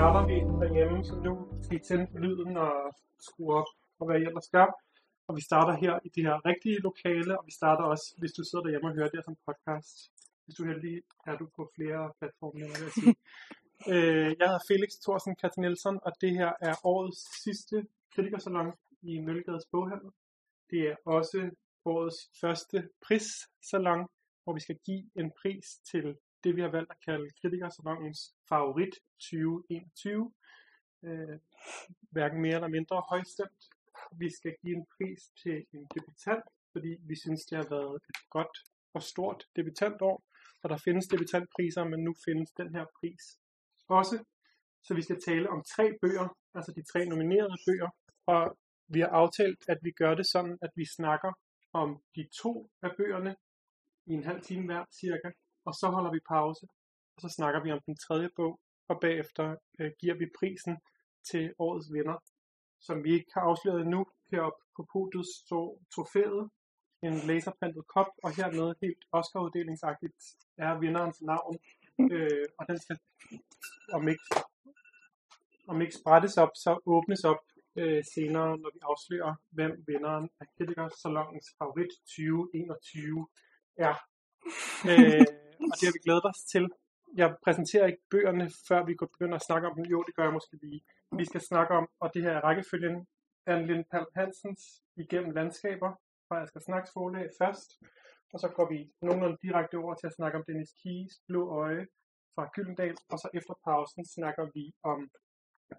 starter vi derhjemme, så nu skal I tænde på lyden og skrue op og hvad I ellers gør. Og vi starter her i det her rigtige lokale, og vi starter også, hvis du sidder derhjemme og hører det her som podcast. Hvis du er heldig, er du på flere platforme, vil jeg sige. øh, jeg hedder Felix Thorsen Katte Nielsen, og det her er årets sidste kritikersalon i Møllegades Boghandel. Det er også årets første prissalon, hvor vi skal give en pris til det, vi har valgt at kalde kritikersalongens favorit 2021. Øh, hverken mere eller mindre højstemt. Vi skal give en pris til en debutant, fordi vi synes, det har været et godt og stort debutantår. Og der findes debutantpriser, men nu findes den her pris også. Så vi skal tale om tre bøger, altså de tre nominerede bøger. Og vi har aftalt, at vi gør det sådan, at vi snakker om de to af bøgerne i en halv time hver cirka, og så holder vi pause, og så snakker vi om den tredje bog, og bagefter øh, giver vi prisen til årets vinder, som vi ikke har afsløret endnu. Heroppe på podiet står trofæet, en laserprintet kop, og hernede helt Oscar-uddelingsagtigt er vinderens navn, øh, og den skal om ikke, om ikke sprættes op, så åbnes op øh, senere, når vi afslører, hvem vinderen af Kritikersalongens favorit 2021 er. Øh, og det har vi glædet os til. Jeg præsenterer ikke bøgerne, før vi begynder at snakke om dem. Jo, det gør jeg måske lige. Vi skal snakke om, og det her er rækkefølgen, Anne Lind Palm Hansens Igennem Landskaber fra Asger Snaks forlag først. Og så går vi nogenlunde direkte over til at snakke om Dennis Kies Blå Øje fra Gyldendal. Og så efter pausen snakker vi om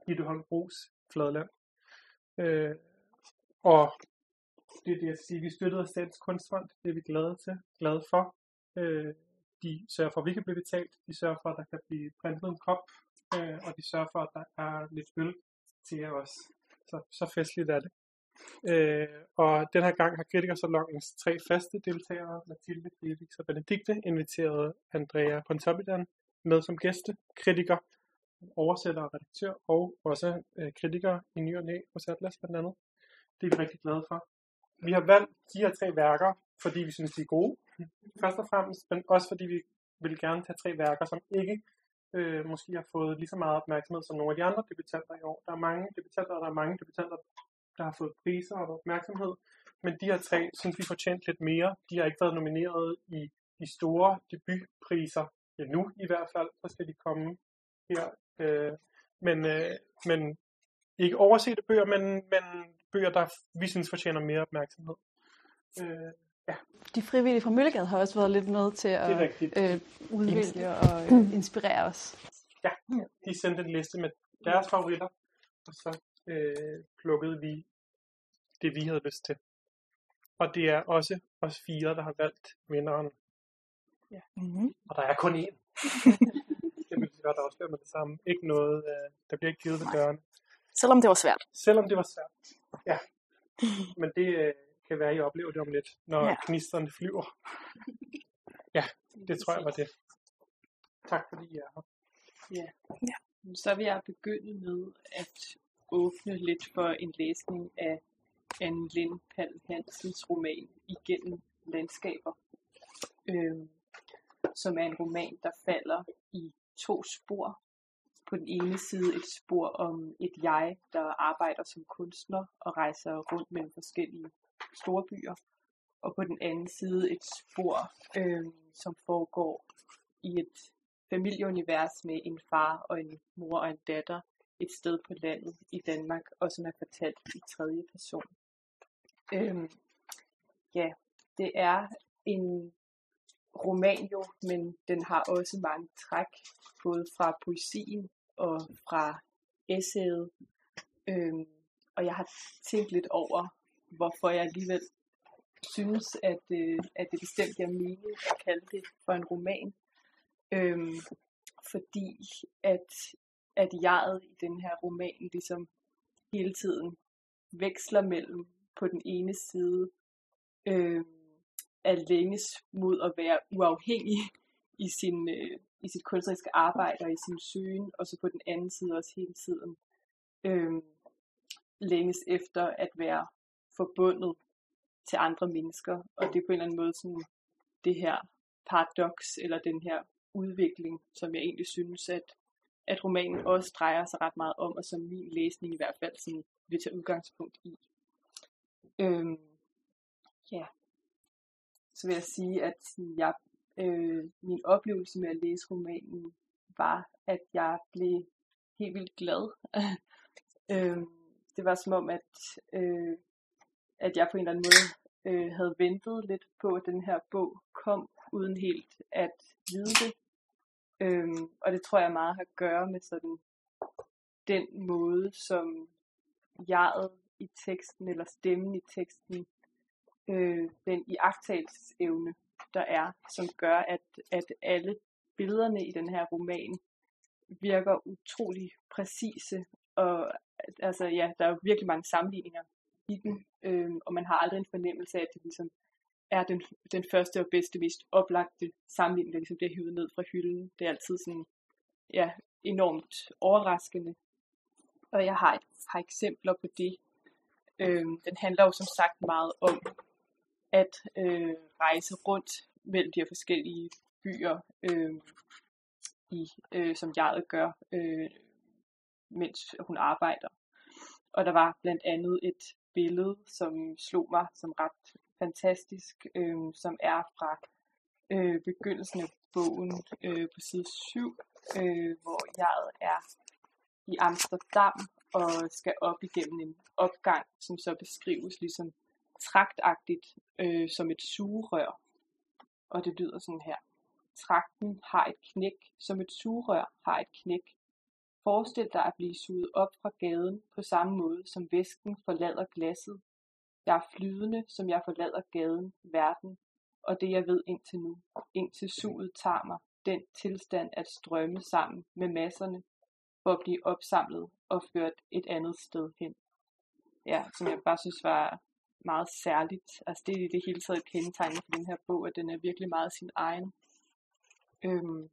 Gitte Holm Bros Fladland. Øh, og det er det, jeg siger. Vi støttede Statens Kunstfond. Det er vi glade til, glade for. Øh, de sørger for, at vi kan blive betalt. De sørger for, at der kan blive printet en kop. Øh, og de sørger for, at der er lidt øl til os. Så, så festligt er det. Øh, og den her gang har kritikersalongens tre faste deltagere, Mathilde, Felix og Benedikte, inviteret Andrea Pontoppidan med som gæste, kritiker, oversætter og redaktør, og også øh, kritiker i ny og næ hos Atlas blandt andet. Det er vi rigtig glade for. Vi har valgt de her tre værker, fordi vi synes, de er gode, først og fremmest, men også fordi vi vil gerne tage tre værker, som ikke øh, måske har fået lige så meget opmærksomhed som nogle af de andre debutanter i år. Der er mange debutanter, og der er mange debutanter, der har fået priser og opmærksomhed, men de her tre synes vi fortjent lidt mere. De har ikke været nomineret i de store debutpriser endnu i hvert fald, så skal de komme her. Øh, men, øh, men ikke oversete bøger, men, men bøger, der vi synes fortjener mere opmærksomhed. Øh, ja. De frivillige fra Møllegade har også været lidt med til at øh, udvikle og øh, inspirere os. Ja, de sendte en liste med deres favoritter, og så øh, plukkede vi det, vi havde lyst til. Og det er også os fire, der har valgt vinderen. Ja. Mm-hmm. Og der er kun én. det vil vi godt afsløre med det samme. Ikke noget, øh, der bliver ikke givet ved dørene. Selvom det var svært. Selvom det var svært. Ja. Men det øh, kan være, at I oplever det om lidt, når ja. knisterne flyver. Ja, det tror jeg var det. Tak fordi I er her. Ja. ja. Så vil jeg begynde med at åbne lidt for en læsning af Anne Lind Pal Hansens roman Igennem landskaber, øh, som er en roman, der falder i to spor. På den ene side et spor om et jeg, der arbejder som kunstner og rejser rundt mellem forskellige store byer, og på den anden side et spor, øh, som foregår i et familieunivers med en far og en mor og en datter et sted på landet i Danmark, og som er fortalt i tredje person. Øhm, ja, det er en roman jo, men den har også mange træk, både fra poesien og fra essayet. Øhm, og jeg har tænkt lidt over, hvorfor jeg alligevel synes, at, øh, at det bestemt giver mening at kalde det for en roman. Øhm, fordi at, at jeget i den her roman ligesom hele tiden veksler mellem på den ene side øh, at længes mod at være uafhængig i sin, øh, i sit kunstneriske arbejde og i sin søgen, og så på den anden side også hele tiden øh, længes efter at være forbundet til andre mennesker, og det er på en eller anden måde sådan det her paradoks, eller den her udvikling, som jeg egentlig synes, at at romanen også drejer sig ret meget om, og som min læsning i hvert fald sådan, vil tage udgangspunkt i. Øhm, ja. Så vil jeg sige, at jeg, øh, min oplevelse med at læse romanen var, at jeg blev helt vildt glad. øhm, det var som om, at, øh, at jeg på en eller anden måde øh, havde ventet lidt på, at den her bog kom, uden helt at vide det. Øhm, og det tror jeg meget har at gøre med sådan den måde, som jeget i teksten, eller stemmen i teksten, øh, den iagtagelsesevne, der er, som gør, at, at alle billederne i den her roman virker utrolig præcise, og altså ja, der er jo virkelig mange sammenligninger i den, øh, og man har aldrig en fornemmelse af, at det ligesom er den, den første og bedste, mest oplagte sammenligning, der ligesom bliver hivet ned fra hylden. Det er altid sådan, ja, enormt overraskende. Og jeg har et par eksempler på det. Øh, den handler jo som sagt meget om at øh, rejse rundt mellem de her forskellige byer, øh, i, øh, som jeg gør, øh, mens hun arbejder. Og der var blandt andet et billede, som slog mig som ret fantastisk, øh, som er fra øh, begyndelsen af bogen øh, på side 7, øh, hvor jeg er i Amsterdam og skal op igennem en opgang, som så beskrives ligesom traktagtigt øh, som et sugerør. Og det lyder sådan her. Trakten har et knæk, som et sugerør har et knæk. Forestil dig at blive suget op fra gaden på samme måde, som væsken forlader glasset jeg er flydende, som jeg forlader gaden, verden, og det jeg ved indtil nu, indtil suget tager mig, den tilstand at strømme sammen med masserne, for at blive opsamlet og ført et andet sted hen. Ja, som jeg bare synes var meget særligt. Altså det er det hele taget kendetegnet for den her bog, at den er virkelig meget sin egen. Øhm,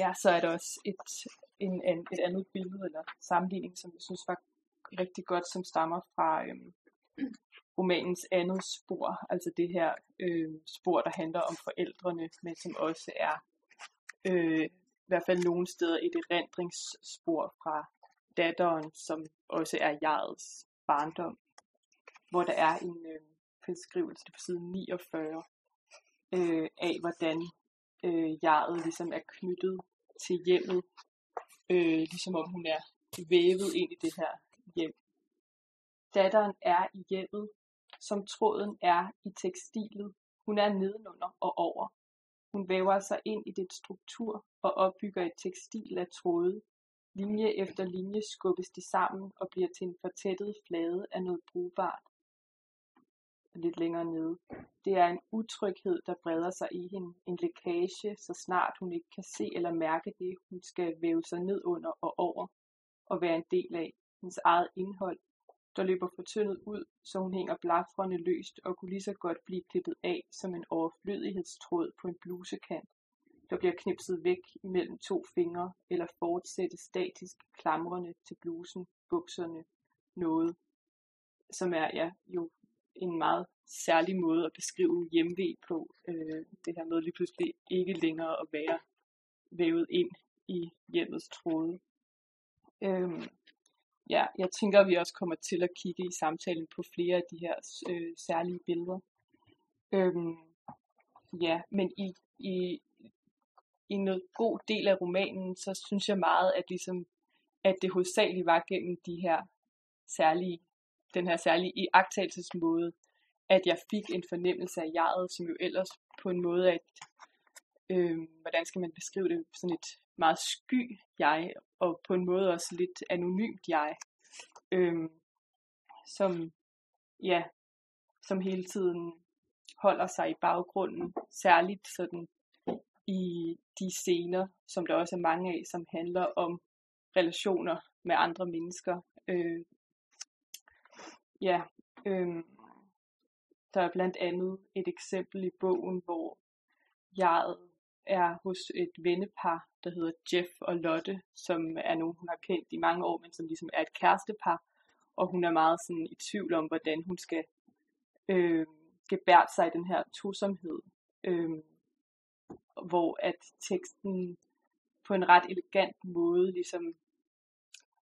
ja, så er der også et, en, en, et andet billede eller sammenligning, som jeg synes var rigtig godt, som stammer fra øhm, romanens andet spor, altså det her øh, spor, der handler om forældrene, men som også er øh, i hvert fald nogle steder et erindringsspor fra datteren, som også er jegets barndom, hvor der er en øh, beskrivelse på side 49 øh, af, hvordan øh, jeget ligesom er knyttet til hjemmet, øh, ligesom om hun er vævet ind i det her hjem. Datteren er i hjemmet, som tråden er i tekstilet. Hun er nedenunder og over. Hun væver sig ind i det struktur og opbygger et tekstil af tråde. Linje efter linje skubbes de sammen og bliver til en fortættet flade af noget brugbart. Lidt længere nede. Det er en utryghed, der breder sig i hende. En lækage, så snart hun ikke kan se eller mærke det, hun skal væve sig ned under og over og være en del af. Hendes eget indhold der løber fortyndet ud, så hun hænger blafrende løst og kunne lige så godt blive klippet af som en overflødighedstråd på en blusekant, der bliver knipset væk imellem to fingre eller fortsætte statisk klamrende til blusen, bukserne, noget, som er ja, jo en meget særlig måde at beskrive hjemve på. Øh, det her med lige pludselig ikke længere at være vævet ind i hjemmets tråde. Øh, ja, jeg tænker, at vi også kommer til at kigge i samtalen på flere af de her øh, særlige billeder. Øhm, ja, men i, i, i en god del af romanen, så synes jeg meget, at, ligesom, at det hovedsageligt var gennem de her særlige, den her særlige iagtagelsesmåde, at jeg fik en fornemmelse af jeget, som jo ellers på en måde, at øh, hvordan skal man beskrive det, sådan et meget sky jeg, og på en måde også lidt anonymt jeg, øh, som, ja, som hele tiden holder sig i baggrunden, særligt sådan i de scener, som der også er mange af, som handler om relationer med andre mennesker. Øh, ja, øhm, der er blandt andet et eksempel i bogen, hvor jeg er hos et vennepar, der hedder Jeff og Lotte, som er nogen, hun har kendt i mange år, men som ligesom er et kærestepar, og hun er meget sådan i tvivl om, hvordan hun skal øh, gebære sig i den her tosomhed, øh, hvor at teksten på en ret elegant måde ligesom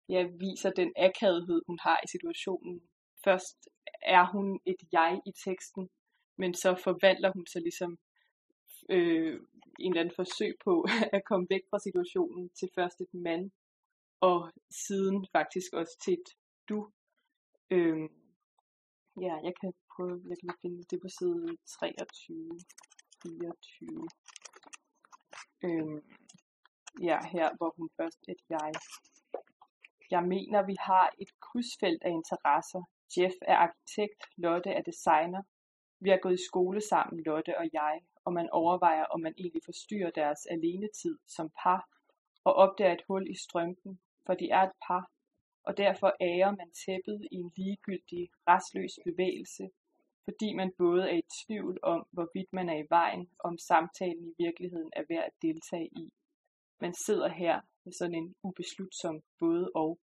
ja, viser den akavethed, hun har i situationen. Først er hun et jeg i teksten, men så forvandler hun sig ligesom øh, en eller anden forsøg på at komme væk fra situationen til først et mand, og siden faktisk også til et du. Øh, ja, jeg kan prøve, jeg kan finde det på side 23, 24. Øh, ja, her hvor hun først et jeg. Jeg mener, vi har et krydsfelt af interesser. Jeff er arkitekt, Lotte er designer. Vi har gået i skole sammen, Lotte og jeg, og man overvejer, om man egentlig forstyrrer deres alenetid som par, og opdager et hul i strømpen, for de er et par, og derfor ærer man tæppet i en ligegyldig, restløs bevægelse, fordi man både er i tvivl om, hvorvidt man er i vejen, og om samtalen i virkeligheden er værd at deltage i. Man sidder her med sådan en ubeslutsom både og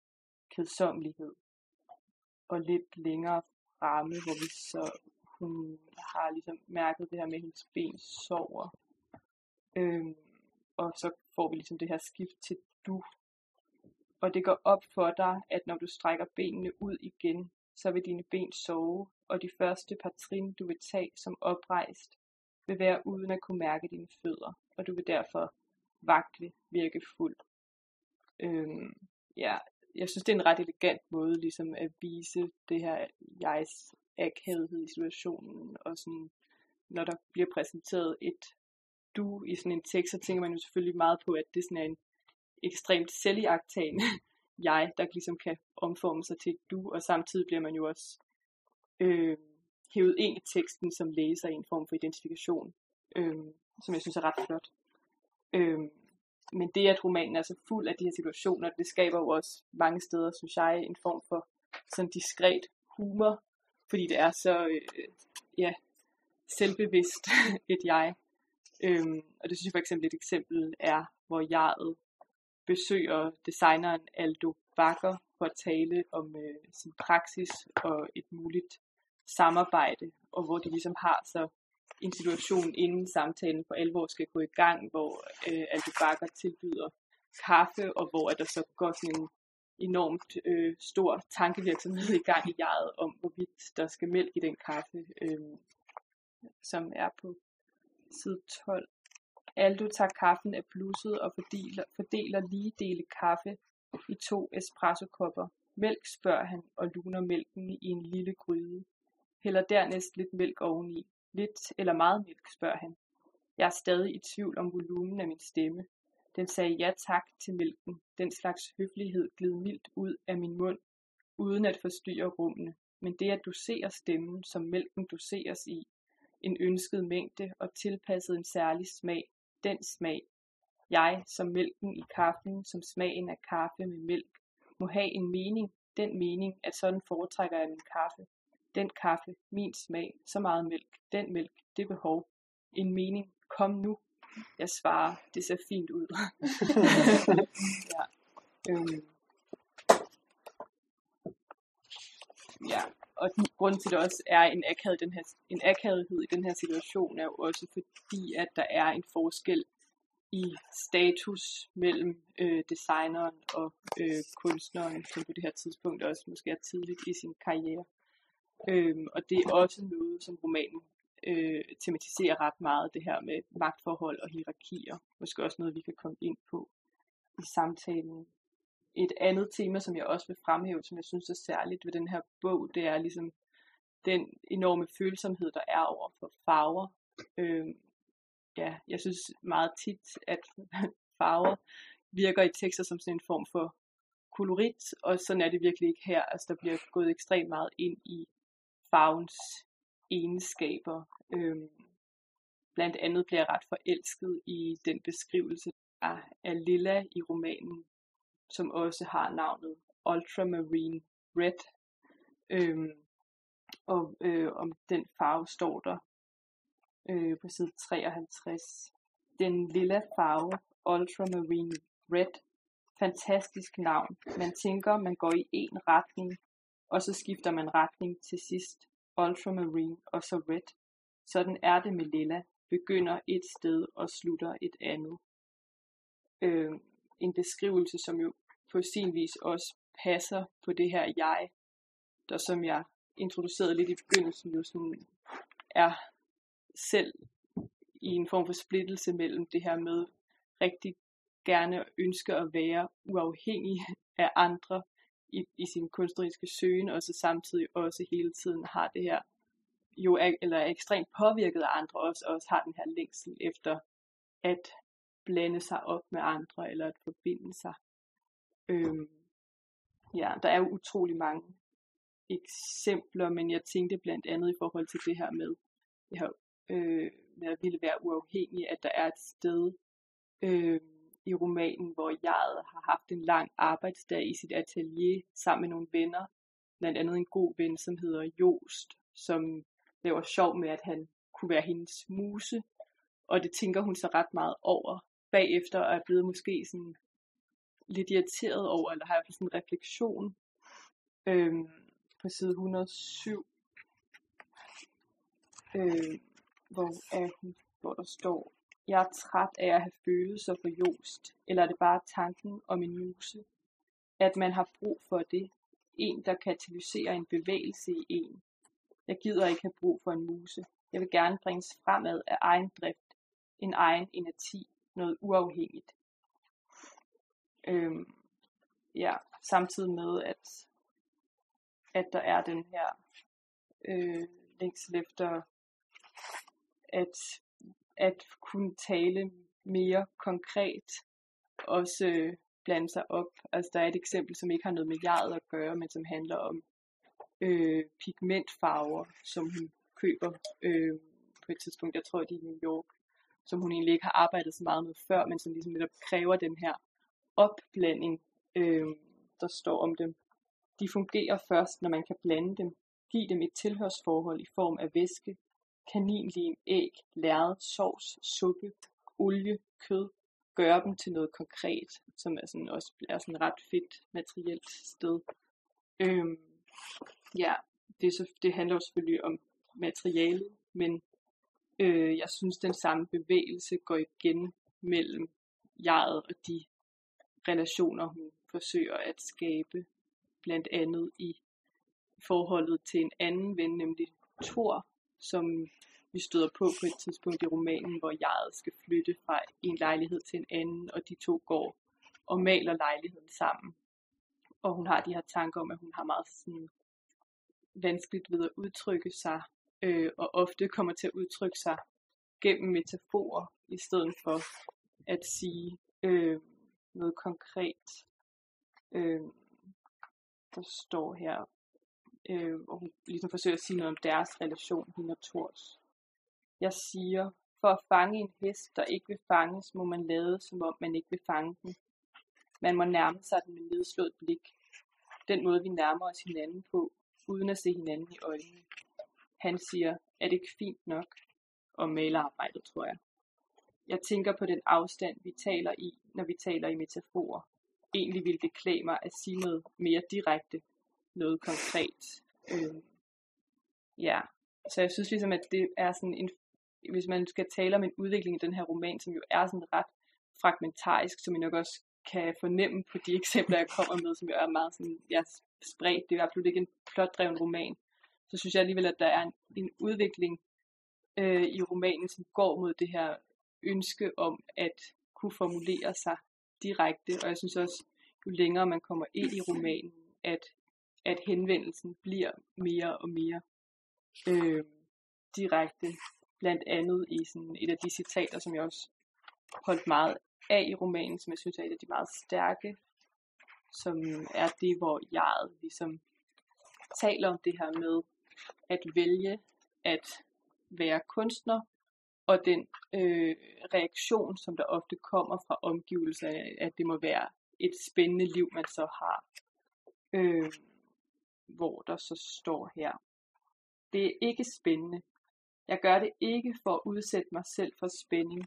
kedsommelighed. Og lidt længere fremme, hvor vi så, hun har ligesom mærket det her med, at hendes ben sover. Øhm, og så får vi ligesom det her skift til du. Og det går op for dig, at når du strækker benene ud igen, så vil dine ben sove, og de første par trin, du vil tage som oprejst, vil være uden at kunne mærke dine fødder, og du vil derfor vakle, virke fuld. Øhm, ja, jeg synes, det er en ret elegant måde ligesom at vise det her jegs akavethed i situationen, og sådan, når der bliver præsenteret et du i sådan en tekst, så tænker man jo selvfølgelig meget på, at det sådan er en ekstremt selviagtagende jeg, der ligesom kan omforme sig til et du, og samtidig bliver man jo også øh, hævet ind i teksten som læser i en form for identifikation, øh, som jeg synes er ret flot. Øh, men det, at romanen er så fuld af de her situationer, det skaber jo også mange steder, synes jeg, en form for sådan diskret humor, fordi det er så øh, ja, selvbevidst et jeg. Øhm, og det synes jeg for eksempel et eksempel er, hvor jeget besøger designeren Aldo Bakker for at tale om øh, sin praksis og et muligt samarbejde, og hvor de ligesom har så en situation, inden samtalen for alvor skal gå i gang, hvor øh, Aldo Bakker tilbyder kaffe, og hvor at der så går sådan en enormt øh, stor tankevirksomhed i gang i jeget om, hvorvidt der skal mælk i den kaffe, øh, som er på side 12. Aldo tager kaffen af blusset og fordeler, fordeler lige dele kaffe i to espressokopper. Mælk spørger han og luner mælken i en lille gryde. Hælder dernæst lidt mælk oveni. Lidt eller meget mælk, spørger han. Jeg er stadig i tvivl om volumen af min stemme. Den sagde ja tak til mælken. Den slags høflighed gled mildt ud af min mund, uden at forstyrre rummene. Men det at dosere stemmen, som mælken doseres i, en ønsket mængde og tilpasset en særlig smag, den smag, jeg som mælken i kaffen, som smagen af kaffe med mælk, må have en mening, den mening, at sådan foretrækker jeg min kaffe. Den kaffe, min smag, så meget mælk, den mælk, det behov. En mening, kom nu. Jeg svarer, det ser fint ud. ja. Øhm. ja, og grunden til, det også er en, akavet, den her, en akavighed i den her situation, er jo også fordi, at der er en forskel i status mellem øh, designeren og øh, kunstneren, som på det her tidspunkt også måske er tidligt i sin karriere. Øhm, og det er også noget, som romanen øh, tematiserer ret meget, det her med magtforhold og hierarkier. Måske også noget, vi kan komme ind på i samtalen. Et andet tema, som jeg også vil fremhæve, som jeg synes er særligt ved den her bog, det er ligesom den enorme følsomhed, der er over for farver. Øhm, ja, jeg synes meget tit, at farver virker i tekster som sådan en form for kolorit, og sådan er det virkelig ikke her. Altså, der bliver gået ekstremt meget ind i farvens egenskaber. Øhm, blandt andet bliver jeg ret forelsket i den beskrivelse af, af Lilla i romanen, som også har navnet Ultramarine Red. Øhm, og øh, om den farve står der øh, på side 53. Den lilla farve, Ultramarine Red. Fantastisk navn. Man tænker, man går i en retning, og så skifter man retning til sidst. Ultramarine og så Red. Sådan er det med lilla. Begynder et sted og slutter et andet. øh, en beskrivelse, som jo på sin vis også passer på det her jeg, der som jeg introducerede lidt i begyndelsen, jo sådan er selv i en form for splittelse mellem det her med rigtig gerne ønske at være uafhængig af andre i, i sin kunstneriske søgen, og så samtidig også hele tiden har det her, jo er, eller er ekstremt påvirket af andre, også, også har den her længsel efter at blande sig op med andre, eller at forbinde sig. Øhm, ja, der er jo utrolig mange eksempler, men jeg tænkte blandt andet i forhold til det her med, det her, øh, med at ville være uafhængig, at der er et sted øh, i romanen, hvor jeg har haft en lang arbejdsdag i sit atelier sammen med nogle venner, blandt andet en god ven, som hedder Jost, som laver sjov med, at han kunne være hendes muse, og det tænker hun så ret meget over. Bagefter, og er blevet måske sådan lidt irriteret over, eller har jeg sådan en refleksion øhm, på side 107, øh, hvor, er hun, hvor der står, jeg er træt af at have følelser for Jost, eller er det bare tanken om en muse? At man har brug for det, en der katalyserer en bevægelse i en. Jeg gider ikke have brug for en muse. Jeg vil gerne bringes fremad af egen drift, en egen energi, noget uafhængigt. Øhm, ja, samtidig med, at, at der er den her øh, længsel efter at, at kunne tale mere konkret, også øh, blande sig op. Altså der er et eksempel, som ikke har noget med jeget at gøre, men som handler om øh, pigmentfarver, som hun køber øh, på et tidspunkt, jeg tror det er i New York, som hun egentlig ikke har arbejdet så meget med før, men som ligesom netop kræver den her opblanding, øh, der står om dem. De fungerer først, når man kan blande dem, give dem et tilhørsforhold i form af væske, kaninlim, æg, lærred, sovs, suppe, olie, kød, gøre dem til noget konkret, som er sådan også er sådan ret fedt materielt sted. Øhm, ja, det, så, det handler jo selvfølgelig om materialet, men øh, jeg synes, den samme bevægelse går igen mellem jeget og de relationer, hun forsøger at skabe, blandt andet i forholdet til en anden ven, nemlig Thor, som vi støder på på et tidspunkt i romanen, hvor jeget skal flytte fra en lejlighed til en anden, og de to går og maler lejligheden sammen. Og hun har de her tanker om, at hun har meget sådan vanskeligt ved at udtrykke sig, øh, og ofte kommer til at udtrykke sig gennem metaforer, i stedet for at sige øh, noget konkret. Øh, der står her, øh, og hun ligesom forsøger at sige noget om deres relation, hende og Tors. Jeg siger, for at fange en hest, der ikke vil fanges, må man lade, som om man ikke vil fange den. Man må nærme sig den med nedslået blik. Den måde, vi nærmer os hinanden på, uden at se hinanden i øjnene. Han siger, er det ikke fint nok? Og malerarbejdet, tror jeg. Jeg tænker på den afstand, vi taler i, når vi taler i metaforer. Egentlig ville det klæde mig at sige noget mere direkte, noget konkret. Øh, ja, så jeg synes ligesom, at det er sådan en, hvis man skal tale om en udvikling i den her roman, som jo er sådan ret fragmentarisk, som I nok også kan fornemme på de eksempler, jeg kommer med, som jo er meget sådan, ja, spredt. Det er absolut ikke en plotdreven roman. Så synes jeg alligevel, at der er en, en udvikling øh, i romanen, som går mod det her ønske om at kunne formulere sig direkte. Og jeg synes også, jo længere man kommer ind i romanen, at at henvendelsen bliver mere og mere øh, direkte. Blandt andet i sådan et af de citater, som jeg også holdt meget af i romanen, som jeg synes er et af de meget stærke, som er det, hvor jeg ligesom taler om det her med at vælge at være kunstner, og den øh, reaktion, som der ofte kommer fra omgivelserne, at det må være et spændende liv, man så har. Øh, hvor der så står her. Det er ikke spændende. Jeg gør det ikke for at udsætte mig selv for spænding.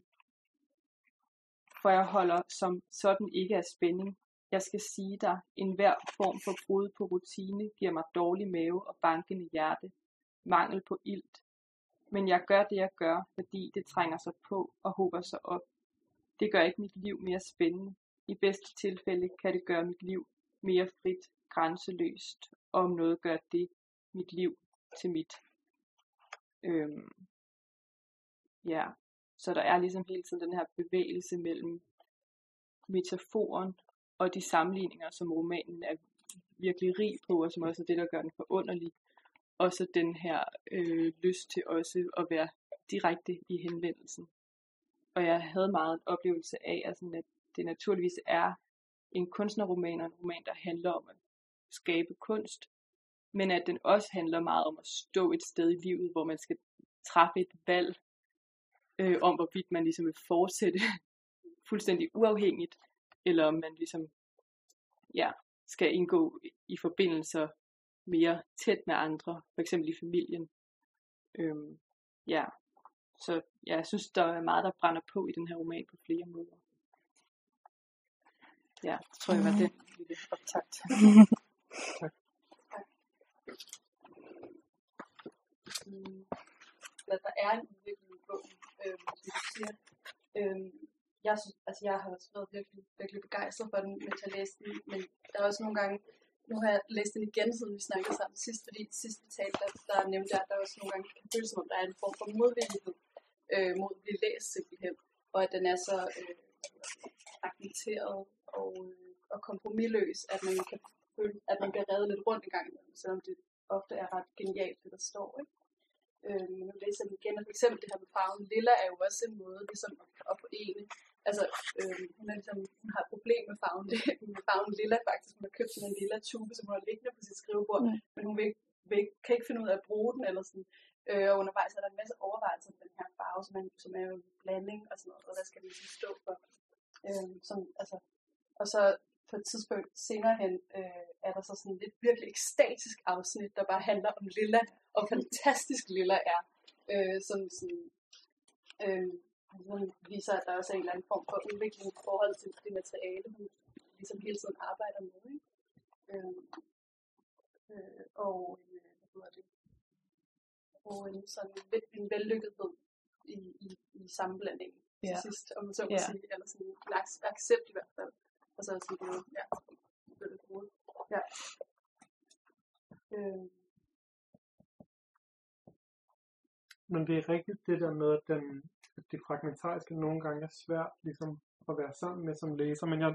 For jeg holder som sådan ikke af spænding. Jeg skal sige dig, en hver form for brud på rutine giver mig dårlig mave og bankende hjerte. Mangel på ilt. Men jeg gør det, jeg gør, fordi det trænger sig på og håber sig op. Det gør ikke mit liv mere spændende. I bedste tilfælde kan det gøre mit liv mere frit, grænseløst, og om noget gør det mit liv til mit. Øhm, ja, så der er ligesom hele tiden den her bevægelse mellem metaforen og de sammenligninger, som romanen er virkelig rig på, og som også er det, der gør den forunderlig. Og så den her øh, lyst til også at være direkte i henvendelsen. Og jeg havde meget en oplevelse af, at, sådan, at det naturligvis er en kunstnerroman og en roman, der handler om at skabe kunst, men at den også handler meget om at stå et sted i livet, hvor man skal træffe et valg øh, om, hvorvidt man ligesom vil fortsætte fuldstændig uafhængigt, eller om man ligesom ja, skal indgå i forbindelser mere tæt med andre, for eksempel i familien. Øhm, ja, så ja, jeg synes, der er meget, der brænder på i den her roman på flere måder. Ja, det tror jeg var det lille optakt. tak. Mm, der er en udvikling i bogen, øh, som du siger. Øh, jeg, synes, altså jeg har også været virkelig, virkelig begejstret for den, mens jeg læste den, men der er også nogle gange, nu har jeg læst den igen, siden vi snakkede sammen sidst, fordi sidst vi talte, der, der nævnte jeg, at der også nogle gange kan føles som om, der er en form for modvillighed øh, mod at blive læst simpelthen, og at den er så øh, fragmenteret og, øh, og kompromilløs, at man kan føle, at man bliver reddet lidt rundt i gang selvom det ofte er ret genialt, det der står. Ikke? Øh, nu læser jeg igen, og for eksempel det her med farven lilla er jo også en måde ligesom at, at forene. Altså, øh, hun, er ligesom, hun har et problem med farven, med farven lilla faktisk. Hun har købt sådan en lilla tube, som hun har liggende på sit skrivebord, mm. men hun vil, vil, kan ikke finde ud af at bruge den, eller sådan. Øh, og undervejs er der en masse overvejelser om den her farve, som er, som er jo en blanding og sådan noget, og hvad skal den ligesom stå for. Øh, som, altså, og så på et tidspunkt senere hen, øh, er der så sådan lidt virkelig ekstatisk afsnit, der bare handler om Lilla, og fantastisk Lilla er. Øh, som sådan, øh, viser, at der også er en eller anden form for udvikling i forhold til det materiale, hun ligesom hele tiden arbejder med. Ikke? Øh, øh, og øh, hvad hedder det? Og en sådan en vellykkethed i, i, i sammenblandingen ja. til sidst, om man så må ja. sige, eller sådan en accept i hvert fald. Og så sige, det ja, det er det Ja. Øh. Men det er rigtigt det der med, at, den, det fragmentariske nogle gange er svært ligesom, at være sammen med som læser. Men jeg,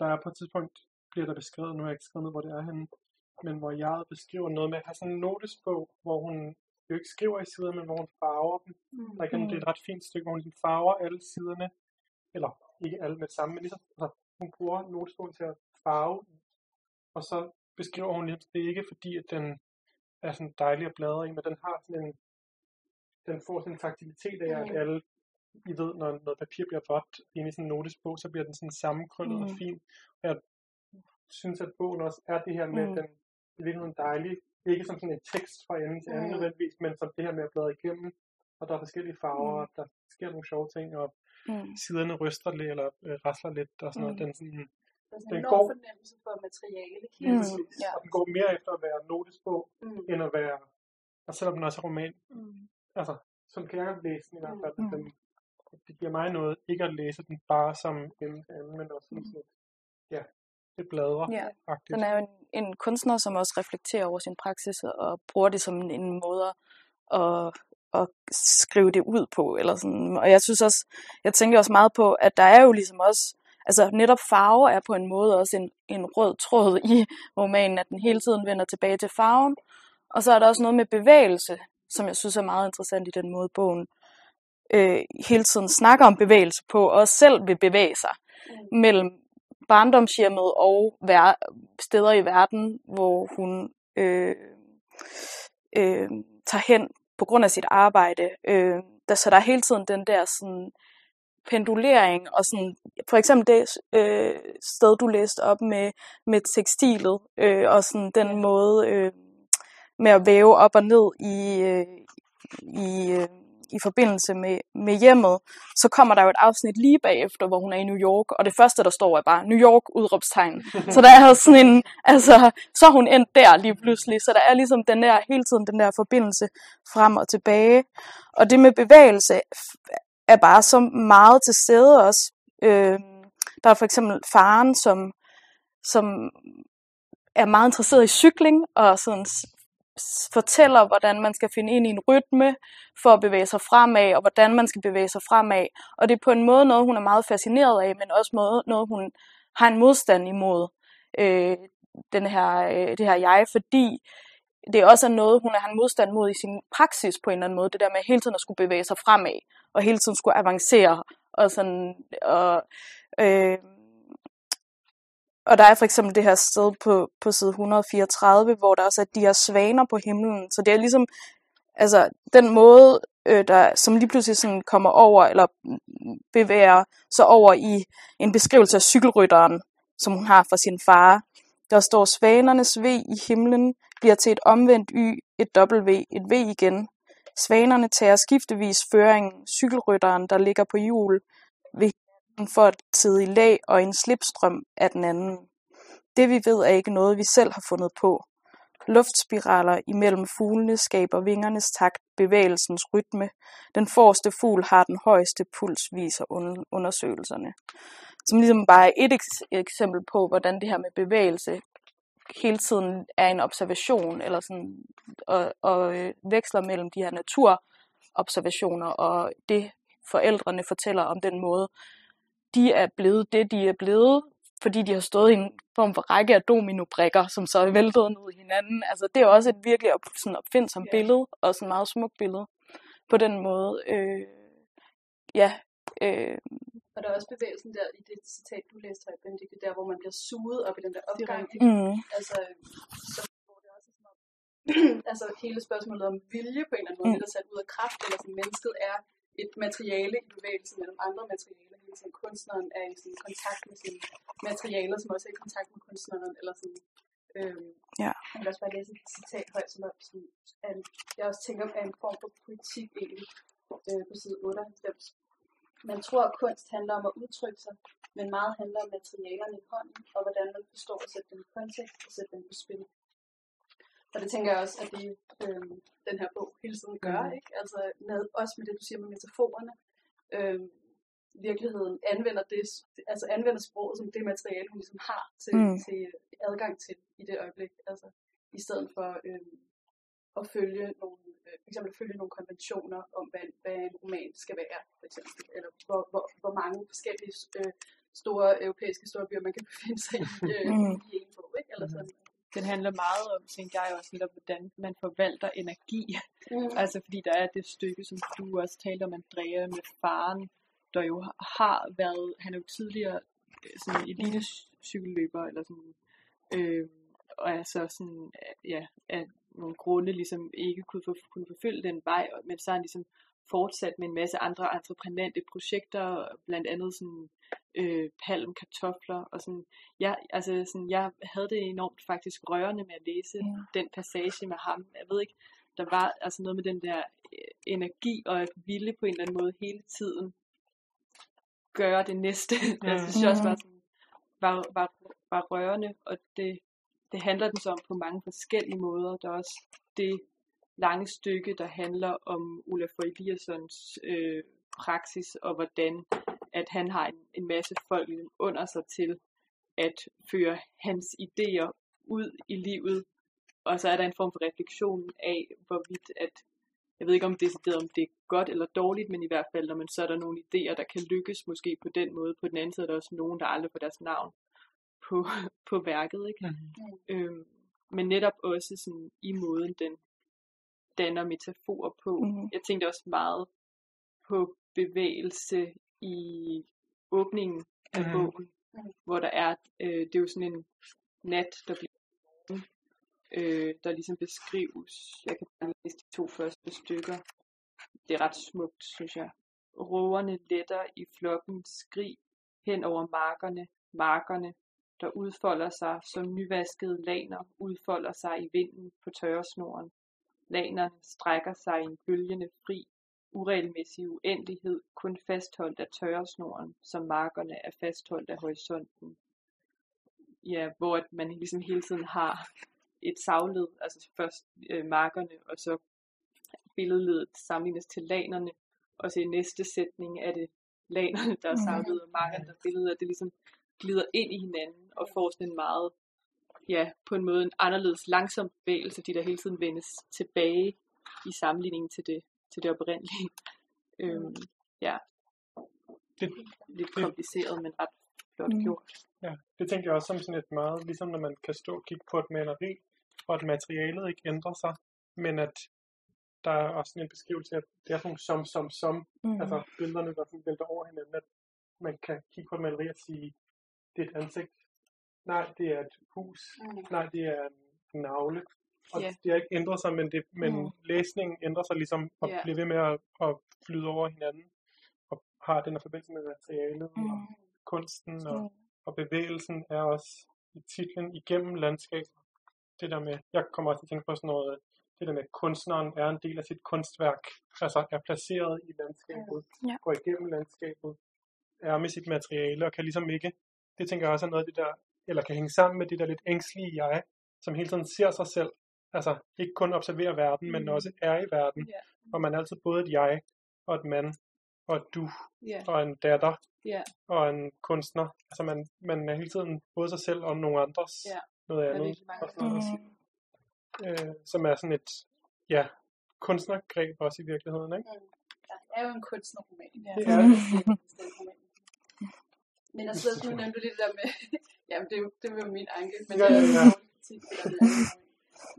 der er på et tidspunkt, bliver der beskrevet, nu har jeg ikke skrevet hvor det er henne, men hvor jeg beskriver noget med at have sådan en notesbog, hvor hun jo ikke skriver i siderne, men hvor hun farver dem. Mm. Der igen, det er et ret fint stykke, hvor hun ligesom farver alle siderne, eller ikke alle med det samme, men ligesom, altså, hun bruger notesbogen til at farve, og så beskriver hun ligesom, det er ikke fordi, at den er sådan dejlig at bladre i, men den har sådan en, den får sådan en taktilitet af, at mm. alle, I ved, når noget papir bliver vådt inde i sådan en notesbog, så bliver den sådan sammenkrøllet mm. og fin. Og jeg synes, at bogen også er det her med, mm. at den er virkelig dejlig, ikke som sådan en tekst fra ende til anden mm. nødvendigvis, men som det her med at bladre igennem, og der er forskellige farver, mm. og der sker nogle sjove ting, og mm. siderne ryster lidt, eller øh, rasler lidt, og sådan mm. noget. Den, sådan, sådan den går, fornemmelse for materiale. Mm. Ja. Og den går mere efter at være notesbog, mm. end at være, og selvom den også er roman, mm. altså, som kan jeg læse den i hvert fald, mm. den, det giver mig noget, ikke at læse den bare som en anden, men også mm. sådan, ja, det bladrer. Ja. Den er jo en, en kunstner, som også reflekterer over sin praksis og bruger det som en måde at at skrive det ud på. Eller sådan. Og jeg synes også, jeg tænker også meget på, at der er jo ligesom også, altså netop farve er på en måde også en, en rød tråd i romanen, at den hele tiden vender tilbage til farven. Og så er der også noget med bevægelse, som jeg synes er meget interessant i den måde, bogen øh, hele tiden snakker om bevægelse på, og selv vil bevæge sig mm. mellem barndomshjemmet og vær- steder i verden, hvor hun øh, øh, tager hen på grund af sit arbejde. Øh, der, så der er hele tiden den der sådan, pendulering, og sådan, for eksempel det øh, sted, du læste op med, med tekstilet, øh, og sådan den måde øh, med at væve op og ned i, øh, i øh, i forbindelse med, med hjemmet, så kommer der jo et afsnit lige bagefter, hvor hun er i New York, og det første, der står, er bare New York, udråbstegn. så der er sådan en, altså, så er hun endt der lige pludselig, så der er ligesom den der, hele tiden den der forbindelse frem og tilbage. Og det med bevægelse er bare så meget til stede også Øh, der er for eksempel faren, som, som er meget interesseret i cykling, og sådan fortæller, hvordan man skal finde ind i en rytme for at bevæge sig fremad, og hvordan man skal bevæge sig fremad. Og det er på en måde noget, hun er meget fascineret af, men også måde, noget, hun har en modstand imod øh, den her, øh, det her jeg, fordi det også er noget, hun har en modstand mod i sin praksis på en eller anden måde. Det der med hele tiden at skulle bevæge sig fremad, og hele tiden skulle avancere. Og, sådan, og, øh, og der er for eksempel det her sted på, på side 134, hvor der også er de her svaner på himlen. Så det er ligesom, altså den måde, øh, der, som lige pludselig sådan kommer over, eller bevæger sig over i en beskrivelse af cykelrytteren, som hun har fra sin far. Der står svanernes V i himlen, bliver til et omvendt Y, et W, et V igen. Svanerne tager skiftevis føringen, cykelrytteren, der ligger på hjul, ved for at sidde i lag og en slipstrøm af den anden. Det vi ved er ikke noget, vi selv har fundet på. Luftspiraler imellem fuglene skaber vingernes takt, bevægelsens rytme. Den forreste fugl har den højeste puls, viser undersøgelserne. Som ligesom bare er et eksempel på, hvordan det her med bevægelse hele tiden er en observation, eller sådan, og, og øh, veksler mellem de her naturobservationer og det, forældrene fortæller om den måde, de er blevet det, de er blevet, fordi de har stået i en form for række af dominobrikker, som så er væltet ned i hinanden. Altså, det er også et virkelig op, sådan opfindsomt yeah. billede, og sådan et meget smukt billede på den måde. Øh, ja. Øh, og der er også bevægelsen der i det citat, du læste her, Benedikte, der hvor man bliver suget op i den der opgang. Mm. Altså, så er altså hele spørgsmålet om vilje på en eller anden måde, mm. det der sat ud af kraft, eller sådan mennesket er et materiale i bevægelse mellem andre materialer. Hele tiden kunstneren er i sådan kontakt med sine materialer, som også er i kontakt med kunstneren. Eller sådan, øhm, ja. Jeg vil også bare læse et citat højt, som er, sådan, er, jeg også tænker er en form for politik egentlig, øh, på side 98. Man tror, at kunst handler om at udtrykke sig, men meget handler om materialerne i hånden, og hvordan man forstår at sætte dem i kontekst og sætte dem på spil. Og det tænker jeg også, at det øh, den her bog hele tiden gør, mm. ikke? Altså med, også med det, du siger med metaforerne. Øh, virkeligheden anvender det, altså anvender sproget som det materiale, hun ligesom har til, mm. til adgang til i det øjeblik. Altså i stedet for øh, at følge nogle, øh, for eksempel at følge nogle konventioner om, hvad, hvad en roman skal være, for eksempel, eller hvor, hvor, hvor mange forskellige øh, store europæiske storbyer man kan befinde sig i, øh, mm. i en bog, ikke? Eller sådan den handler meget om, tænker jeg også netop, hvordan man forvalter energi. Mm. altså fordi der er det stykke, som du også talte om, Andrea, med faren, der jo har været, han er jo tidligere øh, sådan elitecykelløber, eller sådan, øh, og er så sådan, ja, af nogle grunde ligesom ikke kunne, for, kunne forfølge den vej, men så er han ligesom fortsat med en masse andre entreprenante projekter, blandt andet sådan øh, palm, kartofler og sådan. Jeg, altså sådan, jeg havde det enormt faktisk rørende med at læse ja. den passage med ham. Jeg ved ikke, der var altså noget med den der øh, energi og at ville på en eller anden måde hele tiden gøre det næste. Mm. jeg synes også var, sådan, var, var, var rørende, og det, det handler den så om på mange forskellige måder. Der er også det lange stykke, der handler om Olaf Eliassons øh, praksis, og hvordan at han har en, en masse folk under sig til at føre hans idéer ud i livet. Og så er der en form for refleksion af, hvorvidt at, jeg ved ikke om det er om det er godt eller dårligt, men i hvert fald, når man så er der nogle idéer, der kan lykkes måske på den måde. På den anden side er der også nogen, der aldrig får deres navn på, på værket. Ikke? Mm. Øhm, men netop også sådan i måden, den danner metaforer på. Mm. Jeg tænkte også meget på bevægelse i åbningen af mm. bogen, hvor der er, øh, det er jo sådan en nat, der bliver øh, der ligesom beskrives, jeg kan bare læse de to første stykker, det er ret smukt, synes jeg. Rågerne letter i flokken skrig hen over markerne, markerne, der udfolder sig som nyvaskede laner, udfolder sig i vinden på tørresnoren. Lanerne strækker sig i en bølgende fri uregelmæssig uendelighed kun fastholdt af tørresnoren, som markerne er fastholdt af horisonten. Ja, hvor man ligesom hele tiden har et savled, altså først øh, markerne, og så billedledet sammenlignes til lanerne, og så i næste sætning er det lanerne, der er samlet, og markerne, der er billeder, det ligesom glider ind i hinanden og får sådan en meget, ja, på en måde en anderledes langsom bevægelse, de der hele tiden vendes tilbage i sammenligning til det, til det oprindelige. Øhm, ja, det, lidt kompliceret, men ret flot mm. gjort. Ja, det tænker jeg også som sådan et meget, ligesom når man kan stå og kigge på et maleri, og at materialet ikke ændrer sig, men at der er også en beskrivelse af, det er sådan som, som, som, mm. altså billederne, der sådan vælter over hinanden, at man kan kigge på et maleri og sige, det er et ansigt, nej, det er et hus, mm. nej, det er en navle, og yeah. det har ikke ændret sig, men, det, men mm. læsningen ændrer sig ligesom, og yeah. bliver ved med at, at flyde over hinanden, og har den her forbindelse med materialet, mm. og kunsten, og, mm. og bevægelsen er også i titlen igennem landskabet. Det der med, jeg kommer også til at tænke på sådan noget, det der med, at kunstneren er en del af sit kunstværk, altså er placeret i landskabet, ja. går igennem landskabet, er med sit materiale, og kan ligesom ikke, det tænker jeg også er noget af det der, eller kan hænge sammen med det der lidt ængstlige jeg, som hele tiden ser sig selv, altså ikke kun observerer verden, mm. men også er i verden, yeah. og man er altid både et jeg, og et mand, og et du, yeah. og en datter, yeah. og en kunstner, altså man, man er hele tiden både sig selv og nogle andres, yeah. noget andet, og sådan noget, mm. øh, som er sådan et, ja, kunstnergreb også i virkeligheden, ikke? Mm. Ja, det er jo en kunstnerroman. Ja. Det er det. Men altså, du nævnte lidt det der med, jamen det, det var min anke, men ja, ja, ja.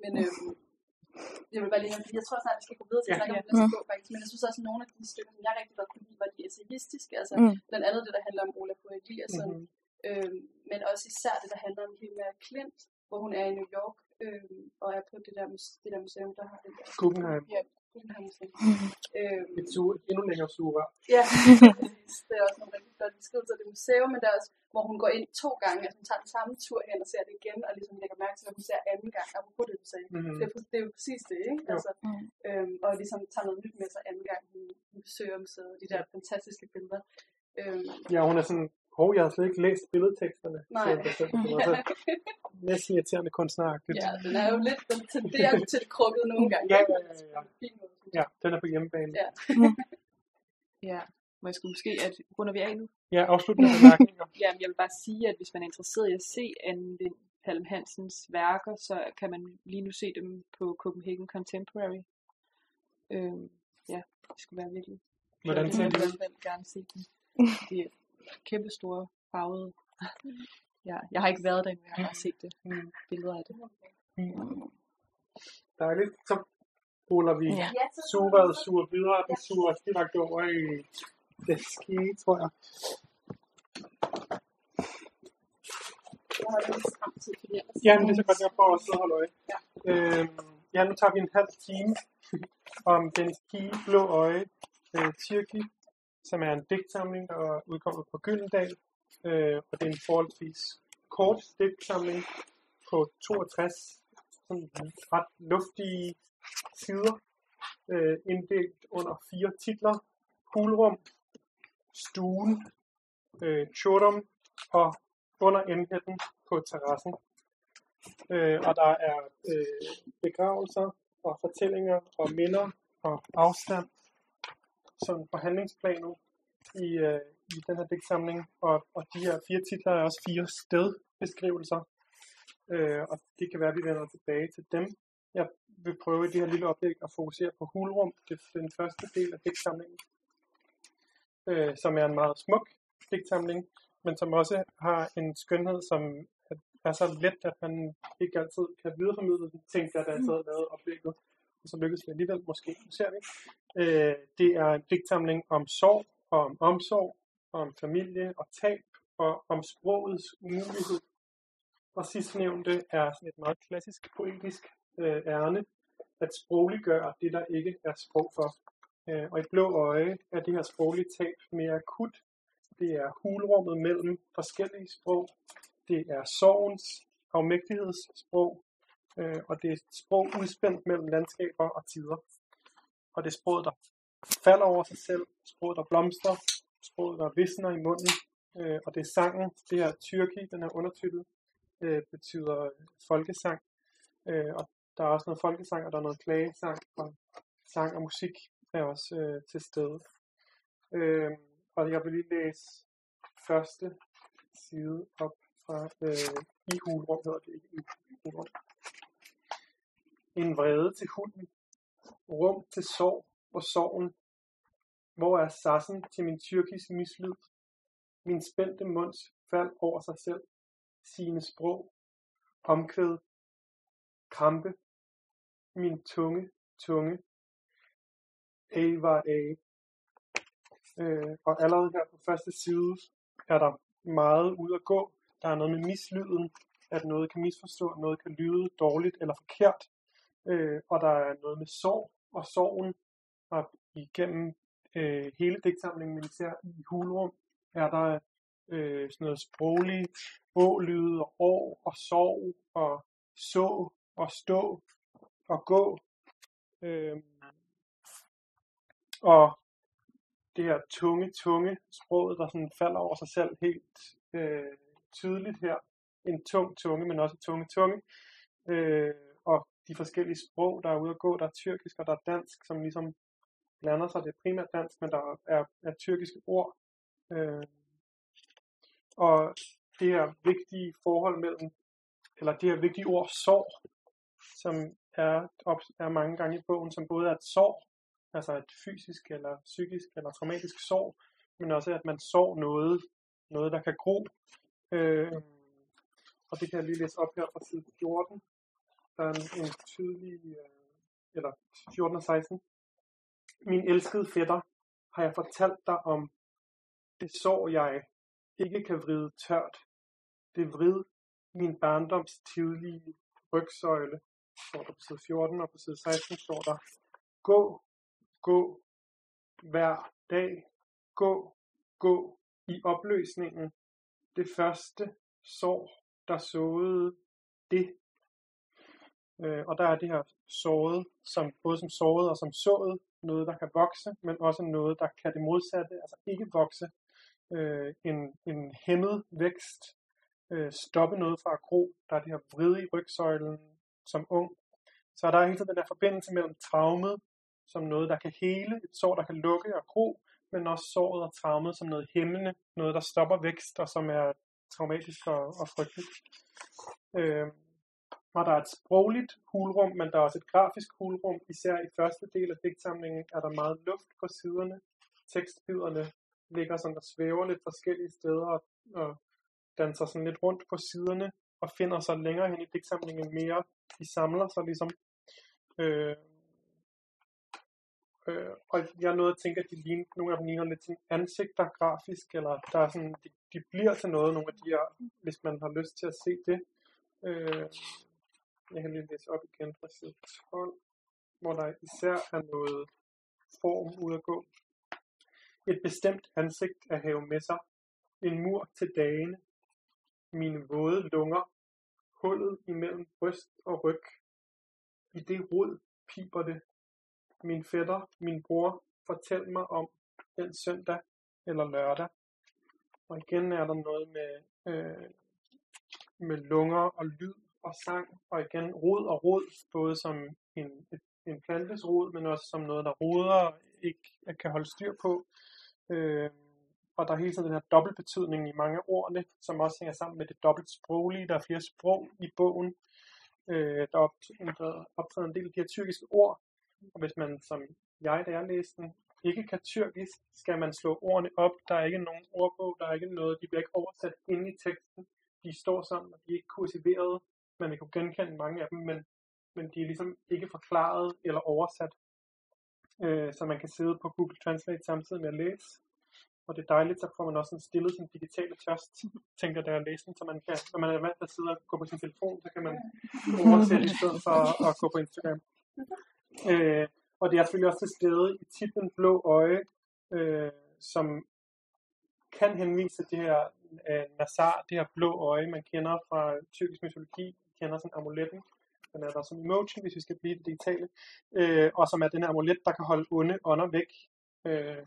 Men øhm, jeg vil bare lige jeg tror snart, vi skal gå videre til at snakke om næste bog faktisk, men jeg synes også, at nogle af de stykker, som jeg rigtig godt kunne lide, var de essayistiske, altså mm. blandt andet det, der handler om Ola Poe Eliasson, mm-hmm. øhm, men også især det, der handler om Hilma Klint, hvor hun er i New York, øhm, og er på det der, det der museum, der har den der... Guggenheim. Ja. Øhm, Et suge, endnu længere sugerør. Ja, det er også nogle rigtig flotte beskrivelser af det museum, men der er også, hvor hun går ind to gange, altså hun tager den samme tur hen og ser det igen, og ligesom lægger mærke til, at hun ser anden gang, apropos det, du sagde. Mm-hmm. Det, er, det er jo præcis det, ikke? Jo. Altså, øhm, og ligesom tager noget nyt med sig anden gang, hun, hun besøger museet, de der fantastiske billeder. Øhm, ja, hun er sådan, hov, jeg har slet ikke læst billedteksterne. Nej. Så det er så næsten irriterende kunstneragtigt. Ja, den er jo lidt, den tenderer til det krukket nogle gange. Ja, ja, ja. Ja, ja den er på hjemmebane. Ja. ja. Må jeg skulle måske, at runder vi af nu? Ja, afsluttende bemærkninger. ja, jeg vil bare sige, at hvis man er interesseret i at se Anne Lind Palm Hansens værker, så kan man lige nu se dem på Copenhagen Contemporary. Øhm, ja, det skulle være virkelig. Hvordan ser de ud? Jeg vil gerne se dem. De er kæmpe store farvede. ja, jeg har ikke været der, men jeg har set det. Mm. Billeder af det. Mm. Dejligt. Så ruller vi ja. suret sur videre. Den suger direkte over i det ski, tror jeg. Ja, men det er så godt, jeg får at sidde og holde øje. Ja. Øhm, ja, nu tager vi en halv time om den ski blå øje, øh, Tirki, som er en digtsamling, der er udkommet på Gyldendal. Øh, og det er en forholdsvis kort digtsamling på 62 sådan ret luftige sider, øh, inddelt under fire titler. Hulrum, Stuen, øh, Chodum og under emheden på terrassen. Øh, og der er øh, begravelser og fortællinger og minder og afstand sådan på handlingsplanet i, øh, i den her digtsamling, og, og de her fire titler er også fire stedbeskrivelser, øh, og det kan være, at vi vender tilbage til dem. Jeg vil prøve i det her lille oplæg at fokusere på hulrum, det er den første del af digtsamlingen, øh, som er en meget smuk digtsamling, men som også har en skønhed, som er så let, at man ikke altid kan videreformidle de ting, der er sad lavet oplægget så lykkedes vi alligevel, måske, ser vi. Øh, det er en digtsamling om sorg, og om omsorg, og om familie og tab, og om sprogets umulighed. Og sidstnævnte er sådan et meget klassisk poetisk øh, ærne, at sprogliggøre det, der ikke er sprog for. Øh, og i blå øje er det her sproglige tab mere akut. Det er hulrummet mellem forskellige sprog. Det er sorgens afmægtighedssprog, øh, og det er et sprog udspændt mellem landskaber og tider. Og det er sproget, der falder over sig selv, sproget, der blomstrer, sproget, der visner i munden, øh, og det er sangen, det her tyrki, den her undertitel, øh, betyder folkesang, øh, og der er også noget folkesang, og der er noget klagesang, og sang og musik er også øh, til stede. Øh, og jeg vil lige læse første side op fra øh, i hulrum, hedder det ikke i hulrum. En vrede til hunden, rum til sorg og sorgen. Hvor er sassen til min tyrkisk mislyd? Min spændte munds fald over sig selv, sine sprog, omkvæd, krampe, min tunge, tunge, A var A. Øh, og allerede her på første side er der meget ud at gå. Der er noget med mislyden, at noget kan misforstå, noget kan lyde dårligt eller forkert. Øh, og der er noget med sorg og sorgen. Og igennem øh, hele digtsamlingen, men især i hulrum, er der øh, sådan noget sproglige ålyde og år og sorg og så og stå og gå. Øh, og det her tunge, tunge sproget, der sådan falder over sig selv helt øh, tydeligt her. En tung tunge, men også tunge tunge. Øh, de forskellige sprog, der er ude at gå, der er tyrkisk og der er dansk, som ligesom blander sig. Det er primært dansk, men der er, er tyrkiske ord. Øh, og det her vigtige forhold mellem, eller det her vigtige ord sorg, som er, op, er mange gange i bogen, som både er et sorg, altså et fysisk eller psykisk eller traumatisk sorg, men også at man sår noget, noget der kan gro. Øh, og det kan jeg lige læse op her fra side 14. Der er en, en tydelig, øh, eller 14 og 16. Min elskede fætter, har jeg fortalt dig om det sår jeg ikke kan vride tørt. Det vrid min barndoms tidlige rygsøjle, står der på side 14, og på side 16 står der, gå, gå, hver dag, gå, gå i opløsningen, det første sår, der såede det. Øh, og der er det her såret, som, både som såret og som sået, noget der kan vokse, men også noget der kan det modsatte, altså ikke vokse, øh, en, en hæmmet vækst, øh, stoppe noget fra at gro, der er det her vride i rygsøjlen som ung. Så der er hele tiden den der forbindelse mellem traumet, som noget, der kan hele, et sår, der kan lukke og gro, men også såret og traumet som noget hæmmende, noget, der stopper vækst, og som er traumatisk og, og frygteligt. Øh, hvor der er et sprogligt hulrum, men der er også et grafisk hulrum. Især i første del af digtsamlingen er der meget luft på siderne. Tekstbiderne ligger sådan og svæver lidt forskellige steder og, og danser sådan lidt rundt på siderne og finder sig længere hen i digtsamlingen mere. De samler sig ligesom. Øh, øh, og jeg nåede at tænke, at de ligner, nogle af dem ligner lidt sådan ansigter grafisk, eller der er sådan, de, de bliver til noget, nogle af de her, hvis man har lyst til at se det. Øh, jeg kan lige læse op igen fra side 12, hvor der især er noget form ud at gå. Et bestemt ansigt at have med sig. En mur til dagene. Mine våde lunger. Hullet imellem bryst og ryg. I det rod piber det. Min fætter, min bror, fortæl mig om den søndag eller lørdag. Og igen er der noget med, øh, med lunger og lyd og sang, og igen rod og rod, både som en, en plantes rod, men også som noget, der roder ikke kan holde styr på. Øh, og der er hele tiden den her dobbeltbetydning i mange af ordene, som også hænger sammen med det dobbelt sproglige. Der er flere sprog i bogen. Øh, der optræder optræder en del af de her tyrkiske ord, og hvis man, som jeg, da jeg læste den, ikke kan tyrkisk, skal man slå ordene op. Der er ikke nogen ordbog, der er ikke noget, de bliver ikke oversat ind i teksten. De står sammen, og de er ikke kursiveret. Man kan genkende mange af dem, men, men de er ligesom ikke forklaret eller oversat øh, så man kan sidde på Google Translate samtidig med at læse. Og det er dejligt, så får man også sådan stillet sin digitale tørst, tænker der at læse den, så man kan, når man er vant til at sidde og gå på sin telefon, så kan man oversætte i stedet for at, at gå på Instagram. Øh, og det er selvfølgelig også til stede i titlen Blå Øje, øh, som kan henvise til det her øh, Nazar, det her blå øje, man kender fra tyrkisk mytologi, kender sådan amuletten, den er der som emoji, hvis vi skal blive det digitale, øh, og som er den her amulet, der kan holde onde ånder væk. Øh,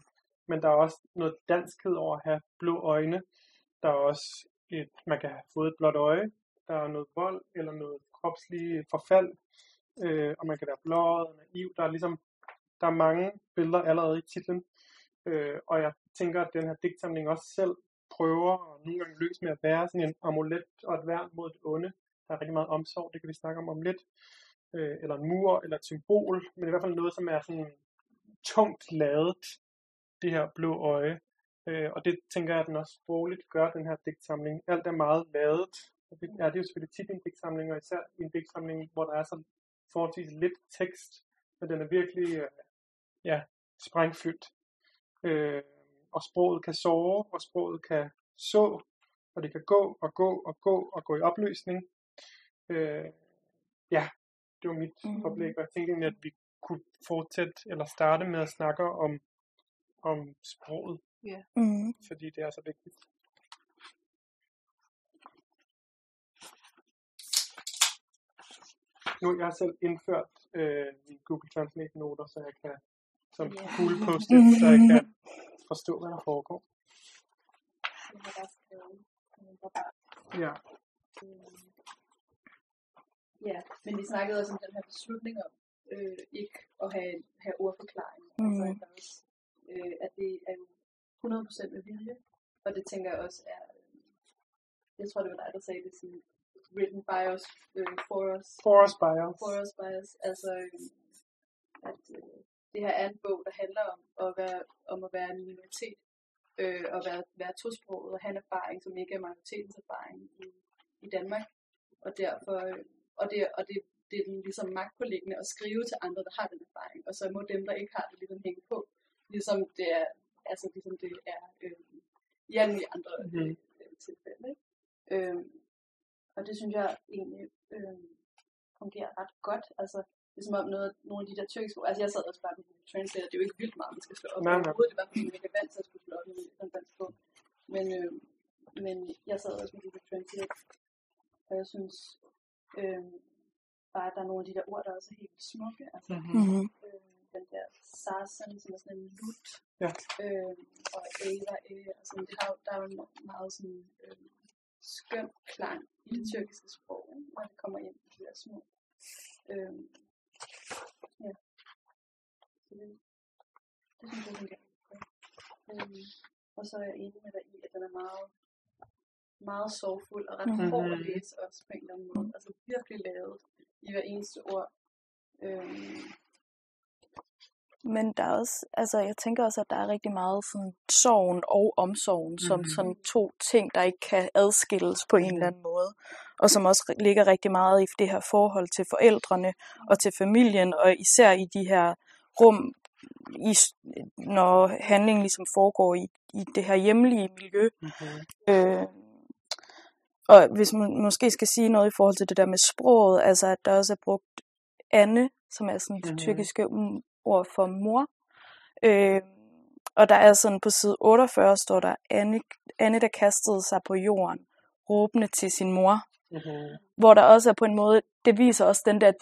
men der er også noget danskhed over at have blå øjne. Der er også et, man kan have fået et blåt øje. Der er noget vold eller noget kropslige forfald, øh, og man kan være blåret og naiv. Der er ligesom der er mange billeder allerede i titlen. Øh, og jeg tænker, at den her digtsamling også selv prøver og nogle gange lykkes med at være sådan en amulet og et værn mod det onde. Der er rigtig meget omsorg, det kan vi snakke om om lidt. Øh, eller en mur, eller et symbol, men i hvert fald noget, som er sådan tungt ladet, det her blå øje. Øh, og det tænker jeg, at den også sprogligt gør, den her digtsamling. Alt er meget ladet. Og det er det jo selvfølgelig tit i en digtsamling, og især i en digtsamling, hvor der er så forholdsvis lidt tekst, men den er virkelig øh, ja, sprængfyldt. Øh, og sproget kan sove, og sproget kan så, og det kan gå og gå og gå og gå i opløsning. Øh, ja, det var mit mm. oplæg, og jeg tænkte egentlig, at vi kunne fortsætte eller starte med at snakke om, om sproget, yeah. mm. fordi det er så vigtigt. Nu jeg har selv indført øh, Google Translate noter, så jeg kan som yeah. cool post så jeg kan forstå, hvad der foregår. Ja. Ja, men vi snakkede også om den her beslutning om øh, ikke at have, have ordforklaring. Mm. Altså, at, også, øh, at det er jo 100% med vilje. Og det tænker jeg også er, øh, jeg tror det var dig, der sagde det sådan, written by us, øh, for us. For us by us. For us by us. Altså, øh, at øh, det her er en bog, der handler om at være, om at være en minoritet, øh, og være, være tosproget og have en erfaring, som ikke er majoritetens erfaring i, i Danmark. Og derfor, øh, og det, og det, det er den ligesom magtpålæggende at skrive til andre, der har den erfaring, og så må dem, der ikke har det, ligesom hænge på, ligesom det er, altså ligesom det er øh, i alle andre mm. øh, tilfælde. Ikke? Øh, og det synes jeg egentlig øh, fungerer ret godt. Altså, det er som om noget, nogle af de der tyrkiske ord, altså jeg sad også bare på Google Translate, det er jo ikke vildt meget, man skal slå op. Nej, nej. Det var fordi, man ikke er vant til at skulle slå op i en dansk bog. Men, øh, men jeg sad også med Google Translate, og jeg synes øh, bare, at der er nogle af de der ord, der er også helt smukke. Altså, mm-hmm. øh, den der sarsen, som er sådan en lut, ja. øh, og Ava, øh, altså, det har, der er jo meget sådan øh, skøn klang i det tyrkiske sprog, når det kommer ind i de der små øh, Ja. Så det, det synes jeg fungerer. Øhm, og så er jeg enig med dig i, at den er meget, meget sorgfuld og ret mm-hmm. hård at læse også på en eller anden måde. Altså virkelig lavet i hver eneste ord. Øhm, men der er også, altså jeg tænker også, at der er rigtig meget sådan sorgen og omsorgen, mm-hmm. som sådan to ting, der ikke kan adskilles på en eller anden måde. Og som også ligger rigtig meget i det her forhold til forældrene og til familien, og især i de her rum, i, når handlingen ligesom foregår i, i det her hjemlige miljø. Mm-hmm. Øh, og hvis man måske skal sige noget i forhold til det der med sproget, altså at der også er brugt Anne, som er sådan det mm-hmm. tyrkiske ord for mor. Øh, og der er sådan på side 48 står der, Anne, Anne der kastede sig på jorden, råbende til sin mor. Mm-hmm. Hvor der også er på en måde, det viser også den der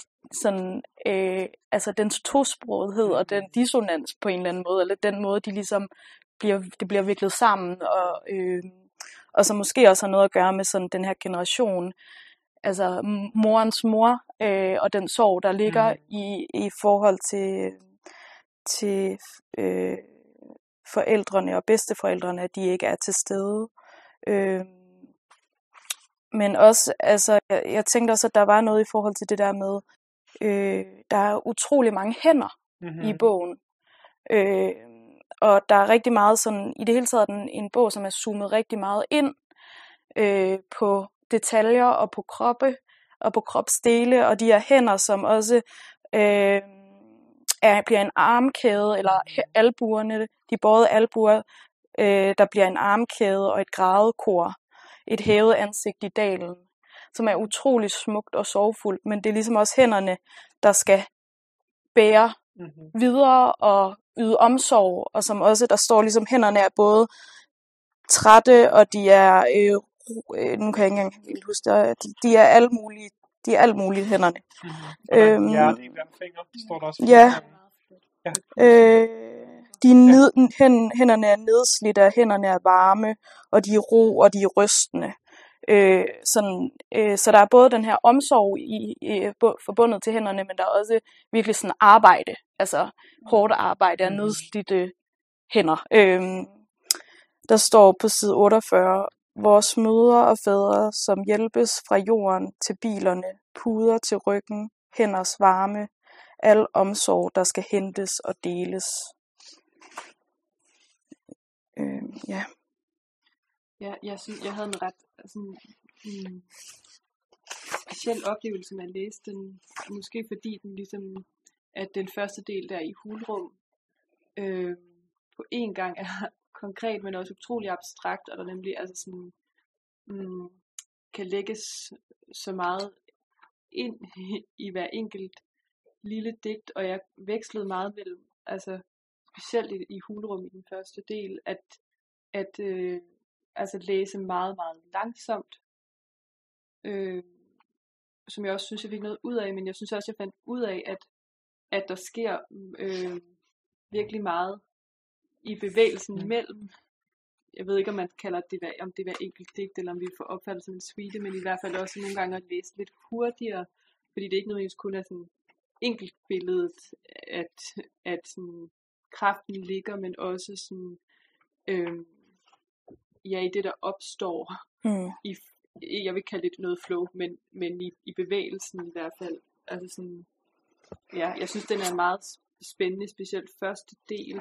sådan, øh, altså den tosprogethed og den dissonans på en eller anden måde, eller den måde, de ligesom bliver, det bliver viklet sammen, og, øh, og så måske også har noget at gøre med sådan den her generation, altså morens mor, øh, og den sorg, der ligger mm. i, i forhold til, til øh, forældrene og bedsteforældrene, at de ikke er til stede. Øh, men også, altså, jeg, jeg tænkte også, at der var noget i forhold til det der med, øh, der er utrolig mange hænder mm-hmm. i bogen. Øh, og der er rigtig meget sådan, i det hele taget en, en bog, som er zoomet rigtig meget ind øh, på detaljer og på kroppe og på kropsdele, og de her hænder, som også øh, er, bliver en armkæde, eller albuerne, de både albuer, øh, der bliver en armkæde og et grædekor, et hævet ansigt i dalen, som er utrolig smukt og sorgfuldt, men det er ligesom også hænderne, der skal bære mm-hmm. videre og yde omsorg, og som også, der står ligesom, hænderne er både trætte, og de er, øh, øh, nu kan jeg ikke engang huske det, de, de er alle mulige, de er alt muligt hænderne. Mm-hmm. Øhm, ja, hver finger, står der også. Ja, Ja. Øh, de ned, hænderne er nedslidte, hænderne er varme, og de er ro, og de er rystende. Øh, sådan, øh, så der er både den her omsorg i, i, forbundet til hænderne, men der er også virkelig sådan arbejde, altså hårdt arbejde af mm. nedslidte hænder. Øhm, der står på side 48, vores mødre og fædre, som hjælpes fra jorden til bilerne, puder til ryggen, hænders varme, al omsorg, der skal hentes og deles. Øh, ja. Ja, jeg, synes, jeg havde en ret sådan, mm, speciel oplevelse, med at læste den. Måske fordi den ligesom, at den første del der i hulrum, øh, på en gang er konkret, men også utrolig abstrakt, og der nemlig altså sådan, mm, kan lægges så meget ind i hver enkelt lille digt, og jeg vekslede meget mellem, altså specielt i, i hulrum i den første del, at, at øh, altså læse meget, meget langsomt, øh, som jeg også synes, jeg fik noget ud af, men jeg synes også, jeg fandt ud af, at, at der sker øh, virkelig meget i bevægelsen mm. mellem, jeg ved ikke, om man kalder det, om det er hver enkelt digt, eller om vi får opfattet som en suite, men i hvert fald også nogle gange at læse lidt hurtigere, fordi det ikke nødvendigvis kun er sådan enkelt billedet, at, at sådan, kraften ligger, men også sådan, øh, ja, i det, der opstår mm. i, jeg vil kalde det noget flow, men, men i, i bevægelsen i hvert fald. Altså sådan, ja, jeg synes, den er meget spændende, specielt første del,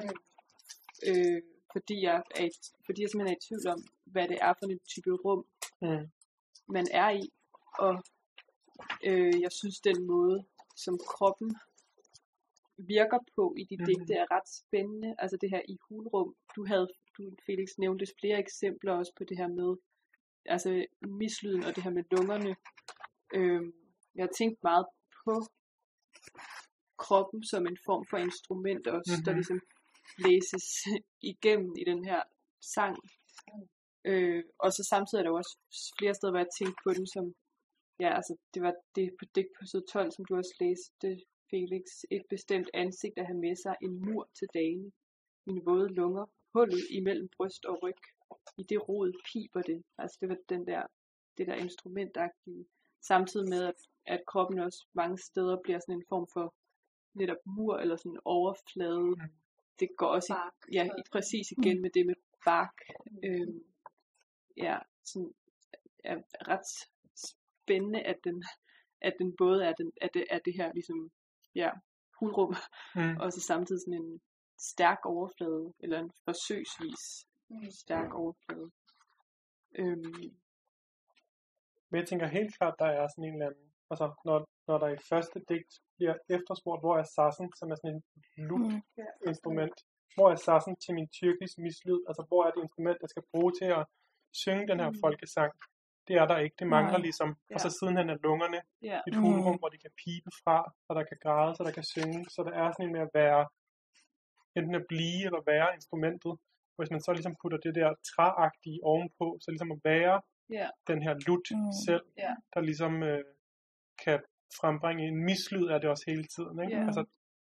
øh, fordi, jeg er, fordi jeg simpelthen er i tvivl om, hvad det er for en type rum, mm. man er i, og øh, jeg synes, den måde, som kroppen virker på i de mm-hmm. digte er ret spændende. Altså det her i hulrum. Du havde, du Felix nævnte flere eksempler også på det her med altså mislyden og det her med lungerne. Øhm, jeg har tænkt meget på kroppen som en form for instrument også, mm-hmm. der ligesom læses igennem i den her sang. Øh, og så samtidig er der også flere steder, hvor jeg tænkte på den som, ja, altså det var det på digt på side 12, som du også læste, Felix, et bestemt ansigt at have med sig, en mur til dagene, mine våde lunger, hullet imellem bryst og ryg. I det rod piber det. Altså det var den der, det der instrumentagtige. Samtidig med, at, at kroppen også mange steder bliver sådan en form for netop mur eller sådan en overflade. Mm. Det går også i, ja, i, præcis igen mm. med det med bark. Mm. Øhm, ja, sådan er ret spændende, at den, at den både er, den, at det, er det her ligesom ja, hulrum, mm. og så samtidig sådan en stærk overflade, eller en forsøgsvis mm. stærk overflade. Øhm. Men jeg tænker helt klart, der er sådan en eller anden, altså når, når der i første digt bliver efterspurgt, hvor er sassen, som er sådan en loop-instrument, mm. hvor er sassen til min tyrkisk mislyd, altså hvor er det instrument, jeg skal bruge til at synge den her mm. folkesang, det er der ikke. Det mangler Nej. ligesom. Ja. Og så sidenhen er lungerne ja. et hulrum, mm. hvor de kan pipe fra, og der kan græde, så der kan synge. Så der er sådan en med at være, enten at blive eller være instrumentet. Hvis man så ligesom putter det der træagtige ovenpå, så ligesom at være ja. den her lut mm. selv, ja. der ligesom øh, kan frembringe en mislyd af det også hele tiden. Ikke? Ja. Altså,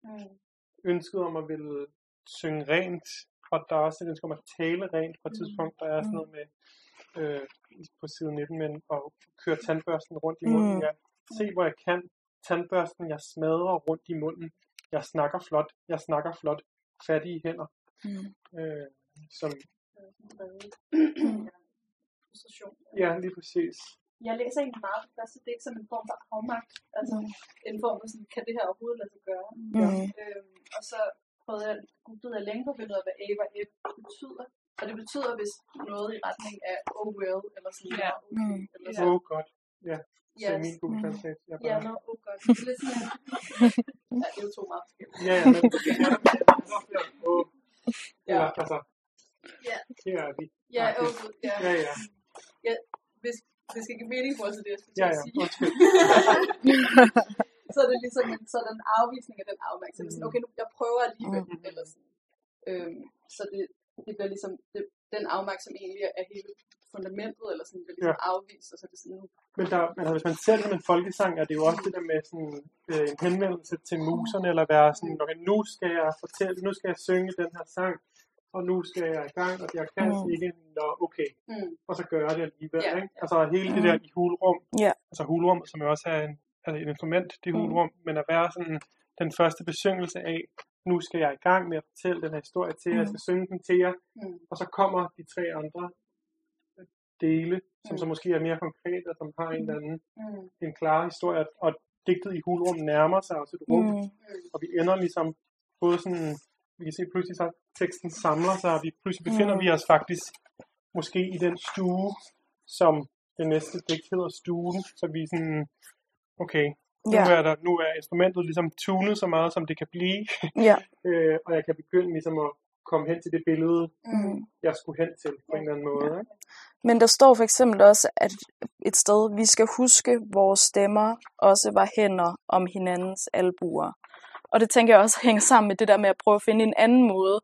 mm. ønsket om at ville synge rent, og der er også et ønske om at tale rent på et mm. tidspunkt, der er sådan noget med øh, på side 19, men at køre tandbørsten rundt i munden. Mm. Ja. Se, hvor jeg kan. Tandbørsten, jeg smadrer rundt i munden. Jeg snakker flot. Jeg snakker flot. Fattige hænder. Mm. Øh, som... ja, lige præcis. Jeg læser egentlig meget det første digt som en form for afmagt. Altså mm. en form for sådan, kan det her overhovedet lade sig gøre? Mm. Øhm, og så prøvede jeg, googlede jeg længe på at finde ud af, hvad Ava F betyder. Og det betyder, hvis noget i retning af oh well, eller sådan ja. okay, mm. eller sådan. Oh god, ja. Yes. Så min Google Translate. Jeg bare... Ja, no, oh god. Det er lidt sådan, ja, det er jo to meget forskellige. Ja, ja, men det er oh. Ja, altså. Ja. Her er vi. Ja, oh ja. Ja, ja. ja hvis, det skal give mening for os, det jeg skulle ja, ja, sige. så er det ligesom en sådan afvisning af den afmærksomhed. Mm. Okay, nu, jeg prøver alligevel. Mm. Eller sådan. Øhm, så det, det bliver ligesom det, den afmagt, som egentlig er hele fundamentet, eller sådan, bliver ligesom ja. afvist, og så er det sådan nu. Men, der, altså, hvis man ser det som en folkesang, er det jo også det der med sådan, øh, en henvendelse til muserne, eller være sådan, okay, nu skal jeg fortælle, nu skal jeg synge den her sang, og nu skal jeg i gang, og jeg kan mm. ikke, nå, okay, mm. og så gør jeg det alligevel, yeah. ikke? Altså hele det der i hulrum, yeah. altså hulrum, som jo også er en, altså et instrument, det hulrum, mm. men at være sådan den første besyngelse af, nu skal jeg i gang med at fortælle den her historie til jer, jeg skal synge den til jer, Mm. og så kommer de tre andre dele, som Mm. så måske er mere konkrete, og som har en eller anden Mm. en klar historie, og digtet i hulrum nærmer sig også et rum, Mm. Mm. og vi ender ligesom både sådan, vi kan se pludselig så teksten samler sig, og vi pludselig befinder Mm. vi os faktisk måske i den stue, som det næste digt hedder stuen, så vi sådan, okay, nu, er der, nu er instrumentet ligesom tunet så meget, som det kan blive, Ja. øh, og jeg kan begynde ligesom at komme hen til det billede, Mm. jeg skulle hen til på en eller anden måde. Ikke? Men der står for eksempel også, at et sted, vi skal huske, vores stemmer også var hænder om hinandens albuer. Og det tænker jeg også hænger sammen med det der med at prøve at finde en anden måde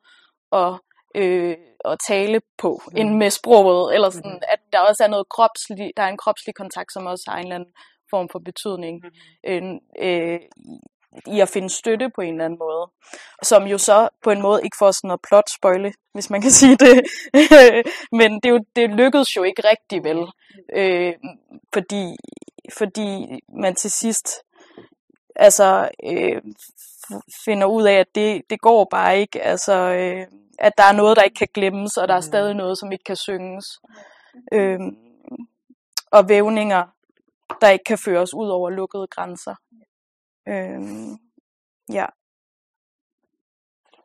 at, øh, at tale på, mm. end med sproget. Eller sådan, Mhm. at der også er noget kropslig, der er en kropslig kontakt, som også har en eller anden form for betydning. Mhm. Øh, øh, i at finde støtte på en eller anden måde. Som jo så på en måde ikke får sådan noget plot spoile, hvis man kan sige det. Men det, jo, det lykkedes jo ikke rigtig vel. Øh, fordi, fordi man til sidst altså, øh, finder ud af, at det, det går bare ikke. Altså, øh, at der er noget, der ikke kan glemmes, og der er Mhm. stadig noget, som ikke kan synges. Øh, og vævninger, der ikke kan føres ud over lukkede grænser. Øh, ja.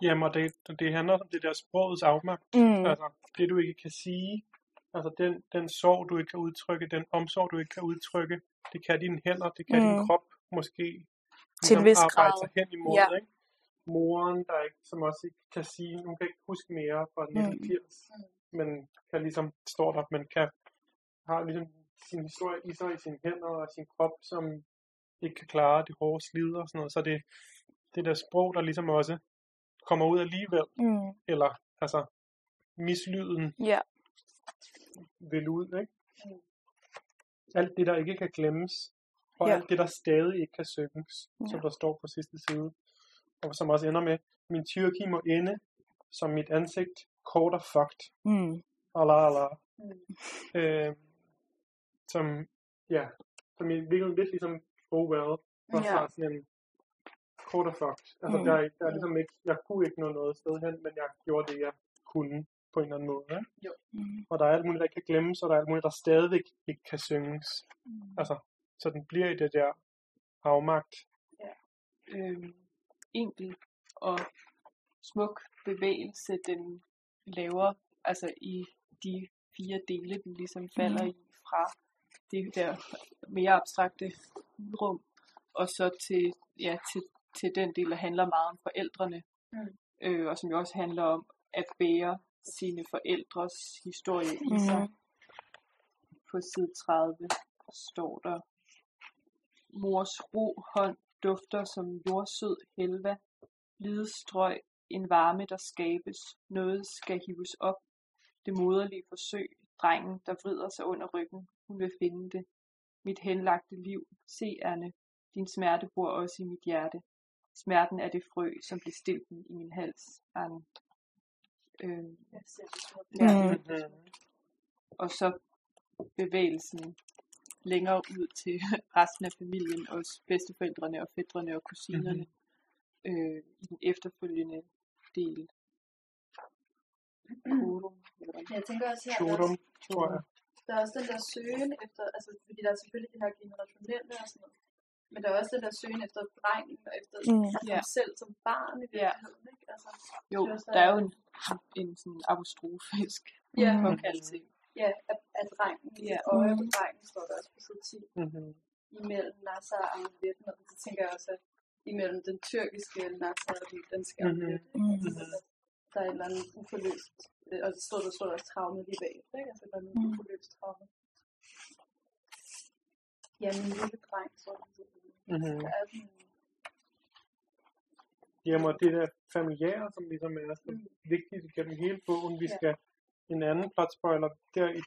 Jamen, og det, det handler om det der sprogets afmagt. Mm. Altså, det du ikke kan sige, altså den, den sorg, du ikke kan udtrykke, den omsorg, du ikke kan udtrykke, det kan dine hænder, det kan mm. din krop måske Til en vis arbejde grad. sig hen imod, Ja. ikke? Moren, der ikke, som også ikke kan sige, hun kan ikke huske mere fra 1980, Mm. men kan ligesom, står der, men kan, har ligesom sin historie i sig i sine hænder og sin krop, som ikke kan klare det hårde slid og sådan noget. Så det, det der sprog, der ligesom også kommer ud alligevel, Mm. eller altså mislyden Ja. vil ud, ikke? Alt det, der ikke kan glemmes, og Ja. alt det, der stadig ikke kan synges, Ja. som der står på sidste side, og som også ender med, min tyrki må ende, som mit ansigt kort og fucked, Mm. Allah Allah. Mm. Øh, som, ja, som i virkeligheden lidt ligesom Oh Well, også Ja. sådan en kort og fucked. Altså, Mm. der, er, der er ligesom ikke, jeg kunne ikke nå noget sted hen, men jeg gjorde det, jeg kunne på en eller anden måde. Ikke? Mm. Og der er alt muligt, der ikke kan glemmes, og der er alt muligt, der stadigvæk ikke kan synges. Mm. Altså, så den bliver i det der afmagt. øh, enkel og smuk bevægelse, den laver altså i de fire dele, den ligesom falder i fra det der mere abstrakte rum, og så til, ja, til, til den del, der handler meget om forældrene, Mm. øh, og som jo også handler om at bære sine forældres historie i sig. Mm. På side 30 står der, Mors ro hånd dufter som jordsød helva, lidestrøg, en varme, der skabes, noget skal hives op, det moderlige forsøg, drengen, der vrider sig under ryggen, hun vil finde det. Mit henlagte liv, se Anne, din smerte bor også i mit hjerte. Smerten er det frø, som blev stilten i min hals, Anne. Øh, Jeg ser det smukt. ja, Mm. Mm-hmm. og så bevægelsen længere ud til resten af familien, også bedsteforældrene og fædrene og kusinerne Mhm. øh, i den efterfølgende del. Jeg tænker også her, er, Chodum, tror jeg. Der er også den der søgen efter, altså fordi der er selvfølgelig det her generationelle og sådan noget, men der er også den der søgen efter drengen og efter Mm. altså, Ja. ja. selv som barn i virkeligheden, ikke? Altså, Jo, Det er også der er jo en, en sådan apostrofisk ja, Mm. opkaldelse. ja, af, af drengen, i Ja. ja. øje på drengen, står der også på side 10, Mm-hmm. imellem Nasser og Ahmed og så tænker jeg også, at imellem den tyrkiske Nasser og den danske Mhm. Ahmed, Mm. altså, der er et eller andet uforløst, øh, og så står der, står der også traume lige bag, ikke? Altså, der er noget Mm. uforløst traume. Ja, min lille dreng, så Mm-hmm. der er sådan, Jamen, og det der familiære, som ligesom er så Mm. vigtigt gennem hele bogen. Vi Ja. skal en anden spoiler, der i,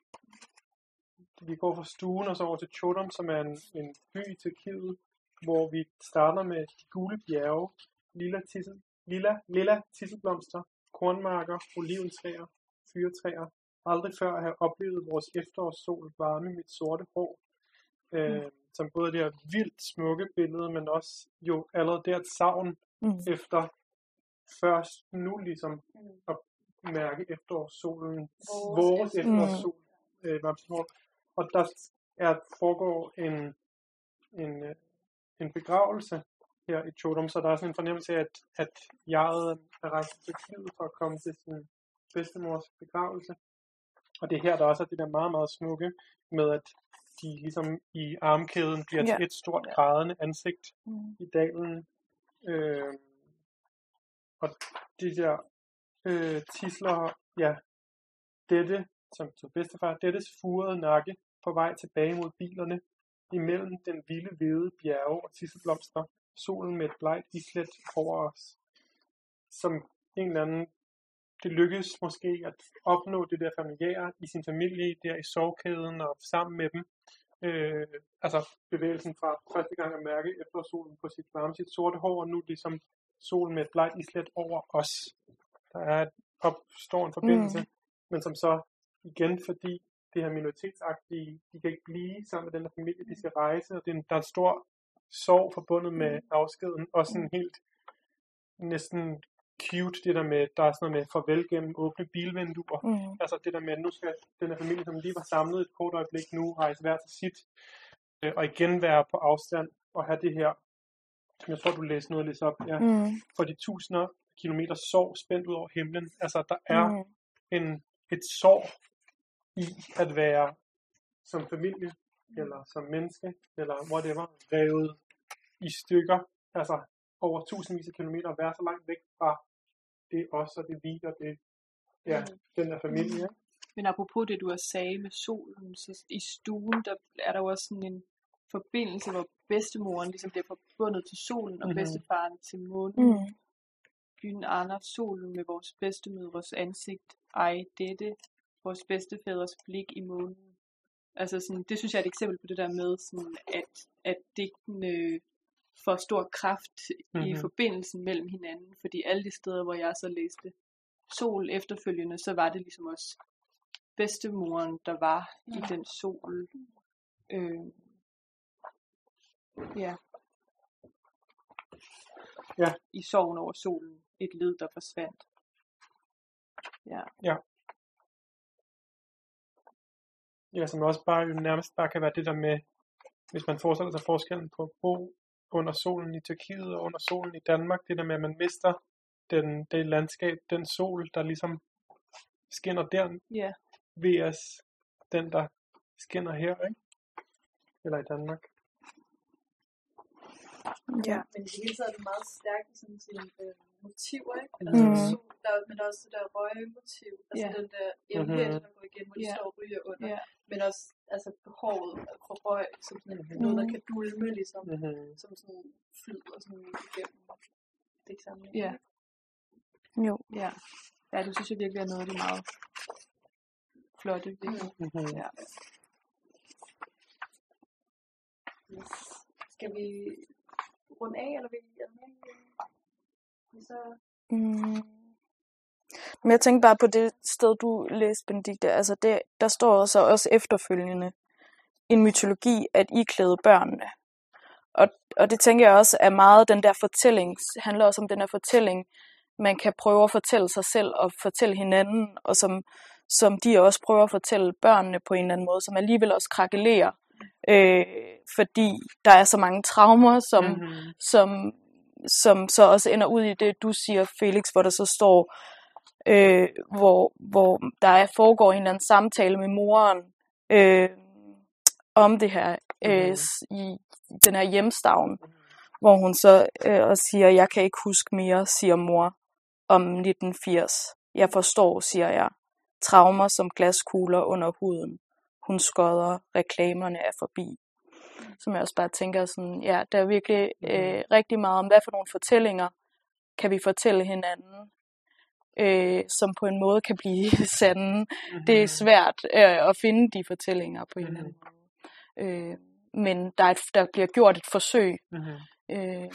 vi går fra stuen og så over til Chodom, som er en, en by i Tyrkiet, hvor vi starter med de gule bjerge, lilla, tissel, lilla, lilla tisselblomster, kornmarker, oliventræer, fyrtræer. Aldrig før have oplevet vores efterårssol varme mit sorte hår. Øh, som både det her vildt smukke billede, men også jo allerede der et savn Mm. efter først nu ligesom mm. at mærke efterårssolen, vores, vores efterårssol, mm. øh, og der er, foregår en, en, øh, en begravelse her i Chodum, så der er sådan en fornemmelse af, at, at jeget er rejst til Tyrkiet for at komme til sin bedstemors begravelse. Og det er her, der også er det der meget, meget smukke med, at de ligesom i armkæden bliver ja. til et stort grædende ansigt mm. i dalen. Øh, og de der øh, tisler, ja, dette, som til bedstefar, dettes furede nakke på vej tilbage mod bilerne, imellem den vilde hvide bjerge og tisselblomster, solen med et blegt islet over os. Som en eller anden, det lykkes måske at opnå det der familiære i sin familie, der i sovkæden og sammen med dem. Øh, altså bevægelsen fra første gang at mærke efter solen på sit varme, sit sorte hår, og nu ligesom solen med et blegt islet over os. Der er et, opstår en forbindelse, mm. men som så igen, fordi det her minoritetsagtige, de kan ikke blive sammen med den der familie, de skal rejse, og det er en, der er en stor sorg forbundet med mm. afskeden, og sådan helt næsten cute, det der med, der er sådan noget med farvel gennem åbne bilvinduer. Mm. Altså det der med, at nu skal den her familie, som lige var samlet et kort øjeblik nu, rejse hver til sit, øh, og igen være på afstand, og have det her, som jeg tror, du læste noget læse op, ja, mm. for de tusinder kilometer sorg spændt ud over himlen. Altså der er mm. en, et sorg i at være som familie, eller som menneske, eller whatever, revet i stykker, altså over tusindvis af kilometer, at være så langt væk fra det os og det vi og det, ja, mm. den der familie. Mm. Men apropos det, du har sagt med solen, så i stuen, der er der jo også sådan en forbindelse, hvor bedstemoren ligesom bliver forbundet til solen, og mm-hmm. bedstefaren til månen. Mm. Byen Anders, solen med vores bedstemødres ansigt, ej dette, vores bedstefædres blik i månen. Altså sådan, det synes jeg er et eksempel på det der med, sådan, at, at digtene får stor kraft mm-hmm. i mhm. forbindelsen mellem hinanden, fordi alle de steder, hvor jeg så læste sol efterfølgende, så var det ligesom også bedstemoren, der var i den sol. Øh, ja. ja. I sorgen over solen. Et led, der forsvandt. Ja. ja. Ja, som også bare nærmest bare kan være det der med, hvis man forestiller sig forskellen på bo under solen i Tyrkiet og under solen i Danmark, det der med, at man mister den, det landskab, den sol, der ligesom skinner der, yeah. vs. den, der skinner her, ikke? Eller i Danmark. Ja, men det hele taget er det meget stærkt i sådan sine øh, motiver, ikke? Altså, mm. sol, der, men der er også det der røgemotiv, altså yeah. den der emne, mm-hmm. der går igen, hvor de yeah. står og ryger under. Yeah. Men også altså, behovet for røg, som sådan mm-hmm. noget, der kan dulme, ligesom, mm-hmm. som sådan flyder sådan igennem det sammen. Ja. Jo. Ja. Ja, det synes jeg virkelig er noget af det meget flotte ved mm-hmm. Ja. Yes. Skal vi runde af, eller vil I have så... Mm. Men jeg tænker bare på det sted, du læste, Benedikte. Altså det, der står så også efterfølgende en mytologi at iklæde børnene. Og, og det tænker jeg også er meget den der fortælling, handler også om den der fortælling, man kan prøve at fortælle sig selv og fortælle hinanden, og som, som de også prøver at fortælle børnene på en eller anden måde, som alligevel også krakelerer øh, fordi der er så mange traumer, som, mm-hmm. som, som så også ender ud i det, du siger, Felix, hvor der så står, øh, hvor, hvor der er, foregår en eller anden samtale med moren øh, om det her øh, mm-hmm. i den her hjemstavn, hvor hun så øh, og siger, jeg kan ikke huske mere, siger mor, om 1980. Jeg forstår, siger jeg. Traumer som glaskugler under huden hun skodder, reklamerne er forbi. Som jeg også bare tænker sådan, ja, der er virkelig øh, rigtig meget om, hvad for nogle fortællinger kan vi fortælle hinanden, øh, som på en måde kan blive sande. Mm-hmm. Det er svært øh, at finde de fortællinger på en eller anden måde. Øh, men der, er et, der bliver gjort et forsøg mm-hmm. øh,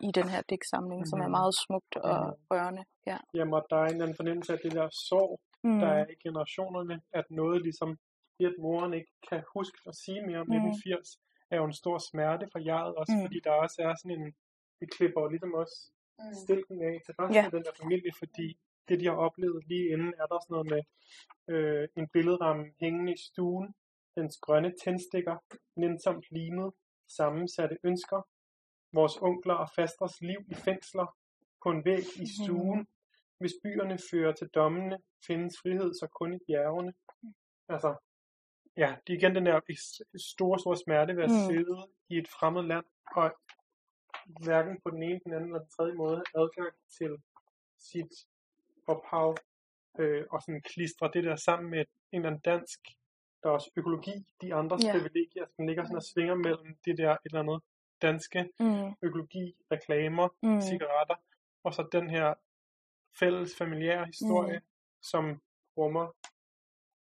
i den her digtsamling, mm-hmm. som er meget smukt og mm-hmm. rørende. Ja. Jamen, der er en eller anden fornemmelse af det der sorg, mm. der er i generationerne, at noget ligesom at moren ikke kan huske at sige mere om mm. 1980, er jo en stor smerte for jeget, også mm. fordi der også er sådan en, det klipper jo ligesom også mm. stille den af til resten ja. af den der familie, fordi det, de har oplevet lige inden, er der sådan noget med øh, en billedramme hængende i stuen, dens grønne tændstikker, nænsomt limet, sammensatte ønsker, vores onkler og fasters liv i fængsler, på en væg i mhm. stuen, hvis byerne fører til dommene, findes frihed så kun i bjergene. Altså, ja, det er igen den der store, store smerte ved at mm. sidde i et fremmed land, og hverken på den ene, den anden eller den tredje måde adgang til sit ophav, øh, og sådan klistre det der sammen med en eller anden dansk, der er også økologi, de andres yeah. privilegier, som ligger sådan og svinger mellem det der et eller andet danske mm. økologi, reklamer, mm. cigaretter, og så den her fælles familiære historie, mm. som rummer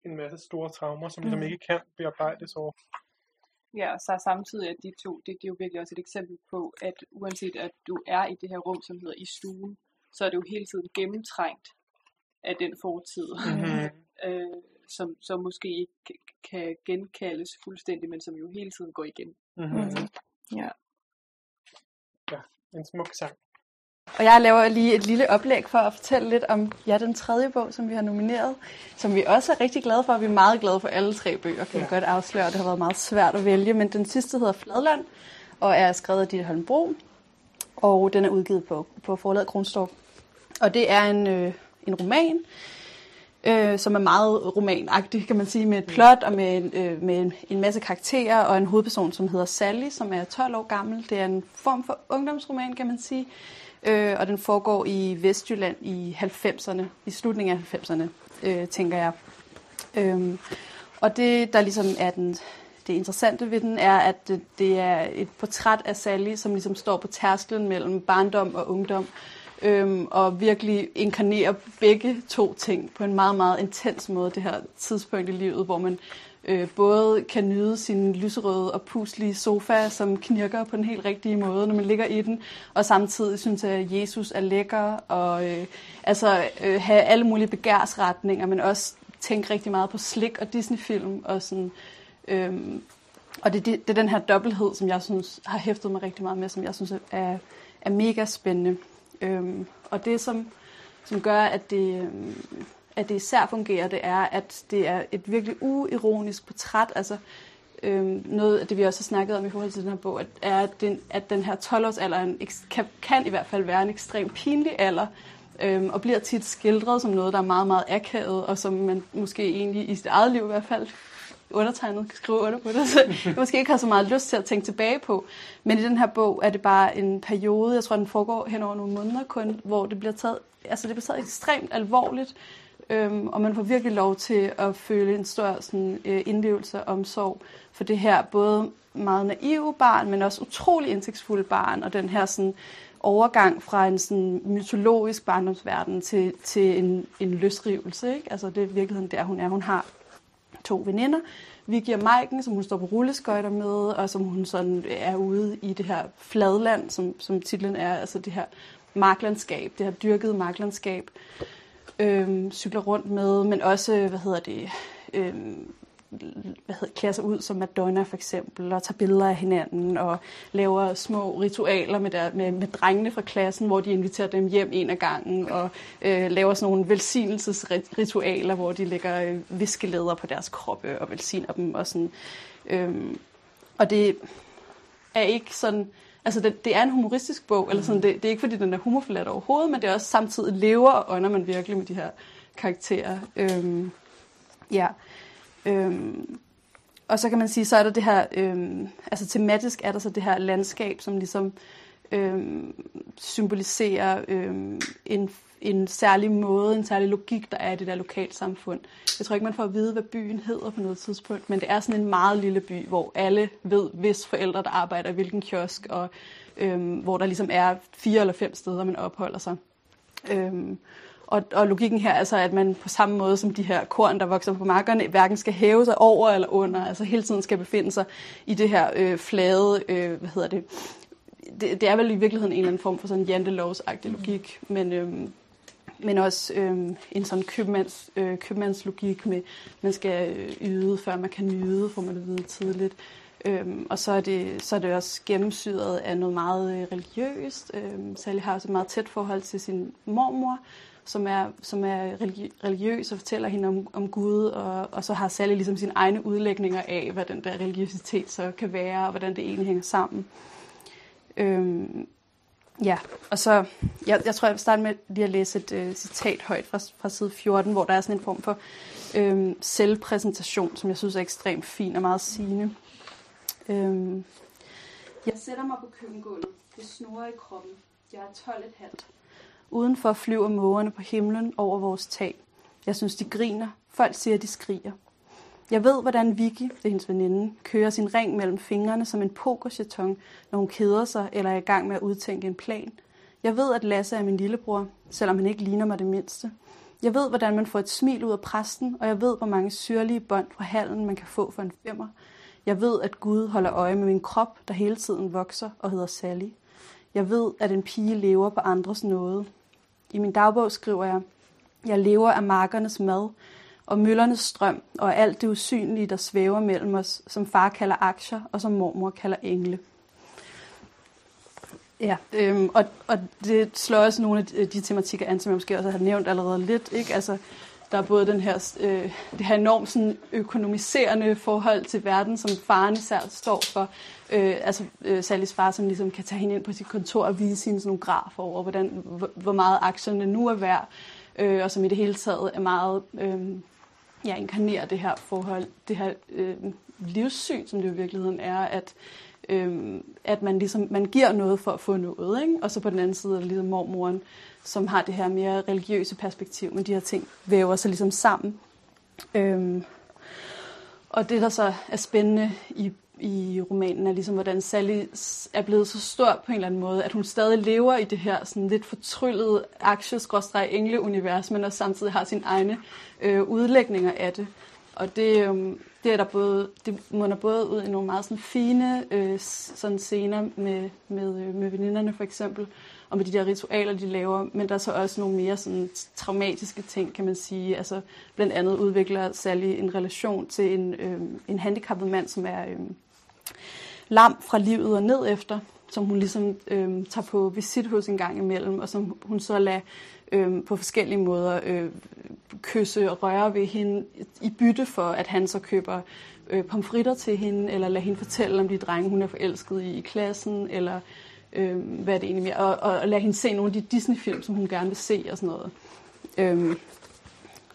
en masse store traumer, som ligesom mm. ikke kan bearbejdes over. Ja, og så samtidig at de to, det, det er jo virkelig også et eksempel på, at uanset at du er i det her rum, som hedder i stuen, så er det jo hele tiden gennemtrængt af den fortid, mm-hmm. øh, som, som måske ikke kan genkaldes fuldstændig, men som jo hele tiden går igen. Mm-hmm. Mm-hmm. Ja. Ja, en smuk sang. Og jeg laver lige et lille oplæg for at fortælle lidt om ja, den tredje bog, som vi har nomineret, som vi også er rigtig glade for. Vi er meget glade for alle tre bøger, kan ja. godt afsløre. Det har været meget svært at vælge, men den sidste hedder Fladland, og er skrevet af Ditte Holmbro, og den er udgivet på, på forlaget Kronstorp. Og det er en, øh, en roman, øh, som er meget romanagtig, kan man sige, med et plot og med, øh, med en, en masse karakterer og en hovedperson, som hedder Sally, som er 12 år gammel. Det er en form for ungdomsroman, kan man sige øh, og den foregår i Vestjylland i 90'erne, i slutningen af 90'erne, øh, tænker jeg. Øhm, og det, der ligesom er den, det interessante ved den, er, at det, det er et portræt af Sally, som ligesom står på tærsklen mellem barndom og ungdom, øhm, og virkelig inkarnerer begge to ting på en meget, meget intens måde, det her tidspunkt i livet, hvor man øh, både kan nyde sin lyserøde og puslige sofa, som knirker på den helt rigtige måde, når man ligger i den, og samtidig synes at Jesus er lækker, og øh, altså øh, have alle mulige begærsretninger, men også tænke rigtig meget på slik og Disney-film, og sådan... Øh, og det, det, det er den her dobbelthed, som jeg synes har hæftet mig rigtig meget med, som jeg synes er, er mega spændende. Øhm, og det, som, som gør, at det, øhm, at det især fungerer, det er, at det er et virkelig uironisk portræt. Altså, øhm, noget af det, vi også har snakket om i forhold til den her bog, at, er, at den, at den her 12-årsalder kan, kan i hvert fald være en ekstremt pinlig alder, øhm, og bliver tit skildret som noget, der er meget, meget akavet, og som man måske egentlig i sit eget liv i hvert fald undertegnet kan skrive under på det, så jeg måske ikke har så meget lyst til at tænke tilbage på. Men i den her bog er det bare en periode, jeg tror, den foregår hen over nogle måneder kun, hvor det bliver taget, altså det bliver taget ekstremt alvorligt, Øhm, og man får virkelig lov til at føle en stor sådan, øh, indlevelse og omsorg for det her både meget naive barn, men også utrolig indsigtsfulde barn, og den her sådan, overgang fra en sådan, mytologisk barndomsverden til, til en, en løsrivelse. Ikke? Altså det er virkeligheden der, hun er. Hun har to veninder, Vi giver Maiken, som hun står på rulleskøjter med, og som hun sådan øh, er ude i det her fladland, som, som titlen er, altså det her marklandskab, det her dyrkede marklandskab, øh, cykler rundt med, men også, hvad hedder det, øh, hvad hedder, klæder sig ud som Madonna for eksempel, og tager billeder af hinanden, og laver små ritualer med, der, med, med drengene fra klassen, hvor de inviterer dem hjem en af gangen, og øh, laver sådan nogle velsignelsesritualer, hvor de lægger øh, viskeleder på deres kroppe og velsigner dem. Og, sådan, øh, og det er ikke sådan Altså, det, det er en humoristisk bog, eller sådan, det, det er ikke, fordi den er humorforladt overhovedet, men det er også samtidig lever og ånder man virkelig med de her karakterer. Øhm, ja. Øhm, og så kan man sige, så er der det her, øhm, altså tematisk er der så det her landskab, som ligesom øhm, symboliserer øhm, en en særlig måde, en særlig logik, der er i det der lokalsamfund. Jeg tror ikke, man får at vide, hvad byen hedder på noget tidspunkt, men det er sådan en meget lille by, hvor alle ved, hvis forældre, der arbejder i hvilken kiosk, og øhm, hvor der ligesom er fire eller fem steder, man opholder sig. Øhm, og, og logikken her er så, at man på samme måde som de her korn, der vokser på markerne, hverken skal hæve sig over eller under, altså hele tiden skal befinde sig i det her øh, flade, øh, hvad hedder det, det, det er vel i virkeligheden en eller anden form for sådan jantelovsagtig logik, men, øhm, men også øh, en sådan købmands, øh, købmandslogik med, man skal øh, yde, før man kan nyde, får man det vide tidligt. Øhm, og så er, det, så er det også gennemsyret af noget meget øh, religiøst. Øhm, Sally har også et meget tæt forhold til sin mormor, som er, som er religiøs og fortæller hende om, om Gud, og, og så har Sally ligesom sine egne udlægninger af, hvad den der religiøsitet så kan være, og hvordan det egentlig hænger sammen. Øhm, ja, og så, jeg, jeg tror, jeg vil starte med lige at læse et øh, citat højt fra, fra side 14, hvor der er sådan en form for øh, selvpræsentation, som jeg synes er ekstremt fin og meget sigende. Øh, jeg sætter mig på køkkengulvet. Det snurrer i kroppen. Jeg er 12 et halvt. Udenfor flyver mågerne på himlen over vores tag. Jeg synes, de griner. Folk siger, de skriger. Jeg ved, hvordan Vicky, det er hendes veninde, kører sin ring mellem fingrene som en pokerjeton, når hun keder sig eller er i gang med at udtænke en plan. Jeg ved, at Lasse er min lillebror, selvom han ikke ligner mig det mindste. Jeg ved, hvordan man får et smil ud af præsten, og jeg ved, hvor mange syrlige bånd fra halen man kan få for en femmer. Jeg ved, at Gud holder øje med min krop, der hele tiden vokser og hedder Sally. Jeg ved, at en pige lever på andres nåde. I min dagbog skriver jeg, jeg lever af markernes mad, og møllernes strøm, og alt det usynlige, der svæver mellem os, som far kalder aktier, og som mormor kalder engle. Ja, øhm, og, og det slår også nogle af de, de tematikker an, som jeg måske også har nævnt allerede lidt. Ikke? Altså, der er både den her, øh, det her enormt sådan, økonomiserende forhold til verden, som faren især står for. Øh, altså øh, Sallys far, som ligesom kan tage hende ind på sit kontor og vise hende sådan nogle grafer over, hvordan, hvor, hvor meget aktierne nu er værd, øh, og som i det hele taget er meget øh, ja, inkarnerer det her forhold, det her øh, livssyn, som det jo i virkeligheden er, at øh, at man ligesom man giver noget for at få noget, ikke? og så på den anden side er der ligesom mormoren, som har det her mere religiøse perspektiv, men de her ting væver sig ligesom sammen. Øh, og det, der så er spændende i, i romanen, er ligesom, hvordan Sally er blevet så stor på en eller anden måde, at hun stadig lever i det her sådan lidt fortryllede aktie-engle-univers, men også samtidig har sine egne øh, udlægninger af det. Og det, øh, det er der både, det munder både ud i nogle meget sådan fine øh, sådan scener med, med, øh, med veninderne for eksempel, og med de der ritualer, de laver, men der er så også nogle mere sådan traumatiske ting, kan man sige. Altså blandt andet udvikler Sally en relation til en, øh, en handicappet mand, som er øh, lam fra livet og ned efter, som hun ligesom øh, tager på visit hos en gang imellem, og som hun så lader øh, på forskellige måder øh, kysse og røre ved hende i bytte for, at han så køber øh, pomfritter til hende, eller lader hende fortælle om de drenge, hun er forelsket i i klassen, eller øh, hvad er det egentlig mere, og, og, og lade hende se nogle af de Disney-film, som hun gerne vil se og sådan noget. Øh,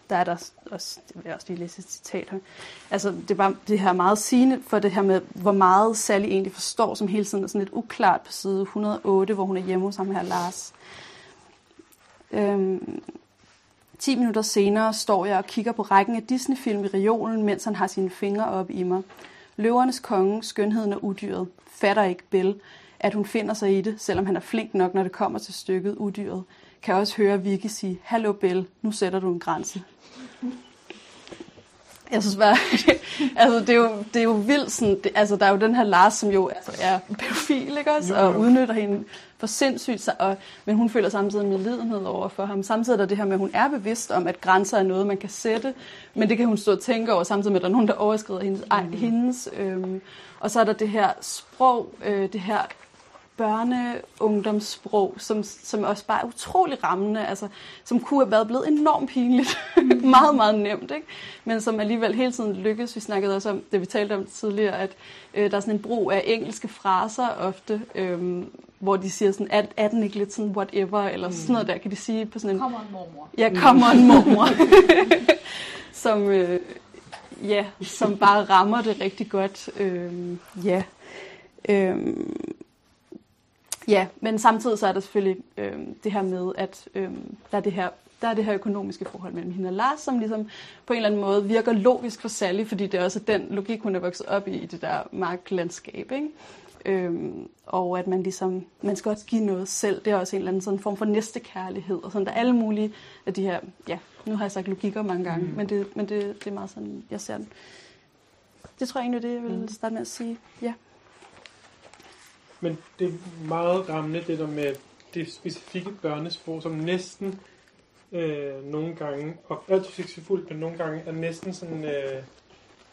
der er der også, det vil jeg også lige læse et citat her. Altså, det er bare det her meget sigende for det her med, hvor meget Sally egentlig forstår, som hele tiden er sådan lidt uklart på side 108, hvor hun er hjemme hos ham her, Lars. Øhm, 10 minutter senere står jeg og kigger på rækken af Disney-film i reolen, mens han har sine fingre op i mig. Løvernes konge, skønheden og udyret, fatter ikke Bell, at hun finder sig i det, selvom han er flink nok, når det kommer til stykket udyret. Kan også høre Vicky sige, Hallo Bell, nu sætter du en grænse. Jeg synes bare, altså det er jo, det er jo vildt sådan, det, altså der er jo den her Lars, som jo altså, er pædofil, ikke også? Og udnytter hende for sindssygt, og, men hun føler samtidig en medlidenhed over for ham. Samtidig er der det her med, at hun er bevidst om, at grænser er noget, man kan sætte, men det kan hun stå og tænke over, samtidig med, at der er nogen, der overskrider hendes. Mm. hendes øhm, og så er der det her sprog, øh, det her børne-ungdomssprog, som, som også bare er utrolig rammende, altså, som kunne have været blevet enormt pinligt. meget, meget nemt, ikke? Men som alligevel hele tiden lykkes. Vi snakkede også om, det vi talte om tidligere, at øh, der er sådan en brug af engelske fraser ofte, øh, hvor de siger sådan, er, er den ikke lidt sådan whatever, eller mm. sådan noget der, kan de sige på sådan en... Kommer en mormor. Ja, kommer en mormor. som, øh, ja, som bare rammer det rigtig godt. Øh, ja. Øh, Ja, men samtidig så er der selvfølgelig øh, det her med, at øh, der, er det her, der er det her økonomiske forhold mellem hende og Lars, som ligesom på en eller anden måde virker logisk for Sally, fordi det er også den logik, hun er vokset op i, i det der marklandskab. Ikke? Øhm, og at man ligesom, man skal også give noget selv. Det er også en eller anden sådan form for næstekærlighed. Og sådan, der er alle mulige af de her, ja, nu har jeg sagt logikker mange gange, mm. men, det, men det, det er meget sådan, jeg ser den. Det tror jeg egentlig, det jeg vil mm. starte med at sige. Ja. Men det er meget rammende, det der med det specifikke børnesprog, som næsten øh, nogle gange, og alt succesfuldt, men nogle gange er næsten sådan, øh,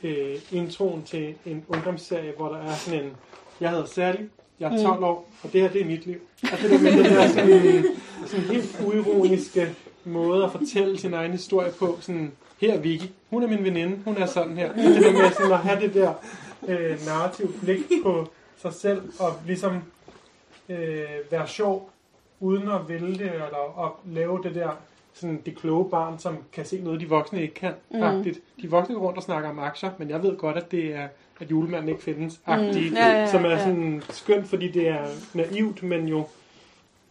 øh, introen til en ungdomsserie, hvor der er sådan en, jeg hedder Sally, jeg er 12 år, og det her, det er mit liv. Og det der med den der sådan, sådan helt uironiske måde at fortælle sin egen historie på, sådan, her er Vicky, hun er min veninde, hun er sådan her. Og det der med sådan at have det der øh, narrativ blik på sig selv, og ligesom øh, være sjov, uden at vælte, eller at lave det der sådan det kloge barn, som kan se noget, de voksne ikke kan. Mm. Agtigt. De voksne går rundt og snakker om aktier, men jeg ved godt, at det er at julemanden ikke findes, agtigt, Mm. Ja, ja, ja, som er sådan skønt, fordi det er naivt, men jo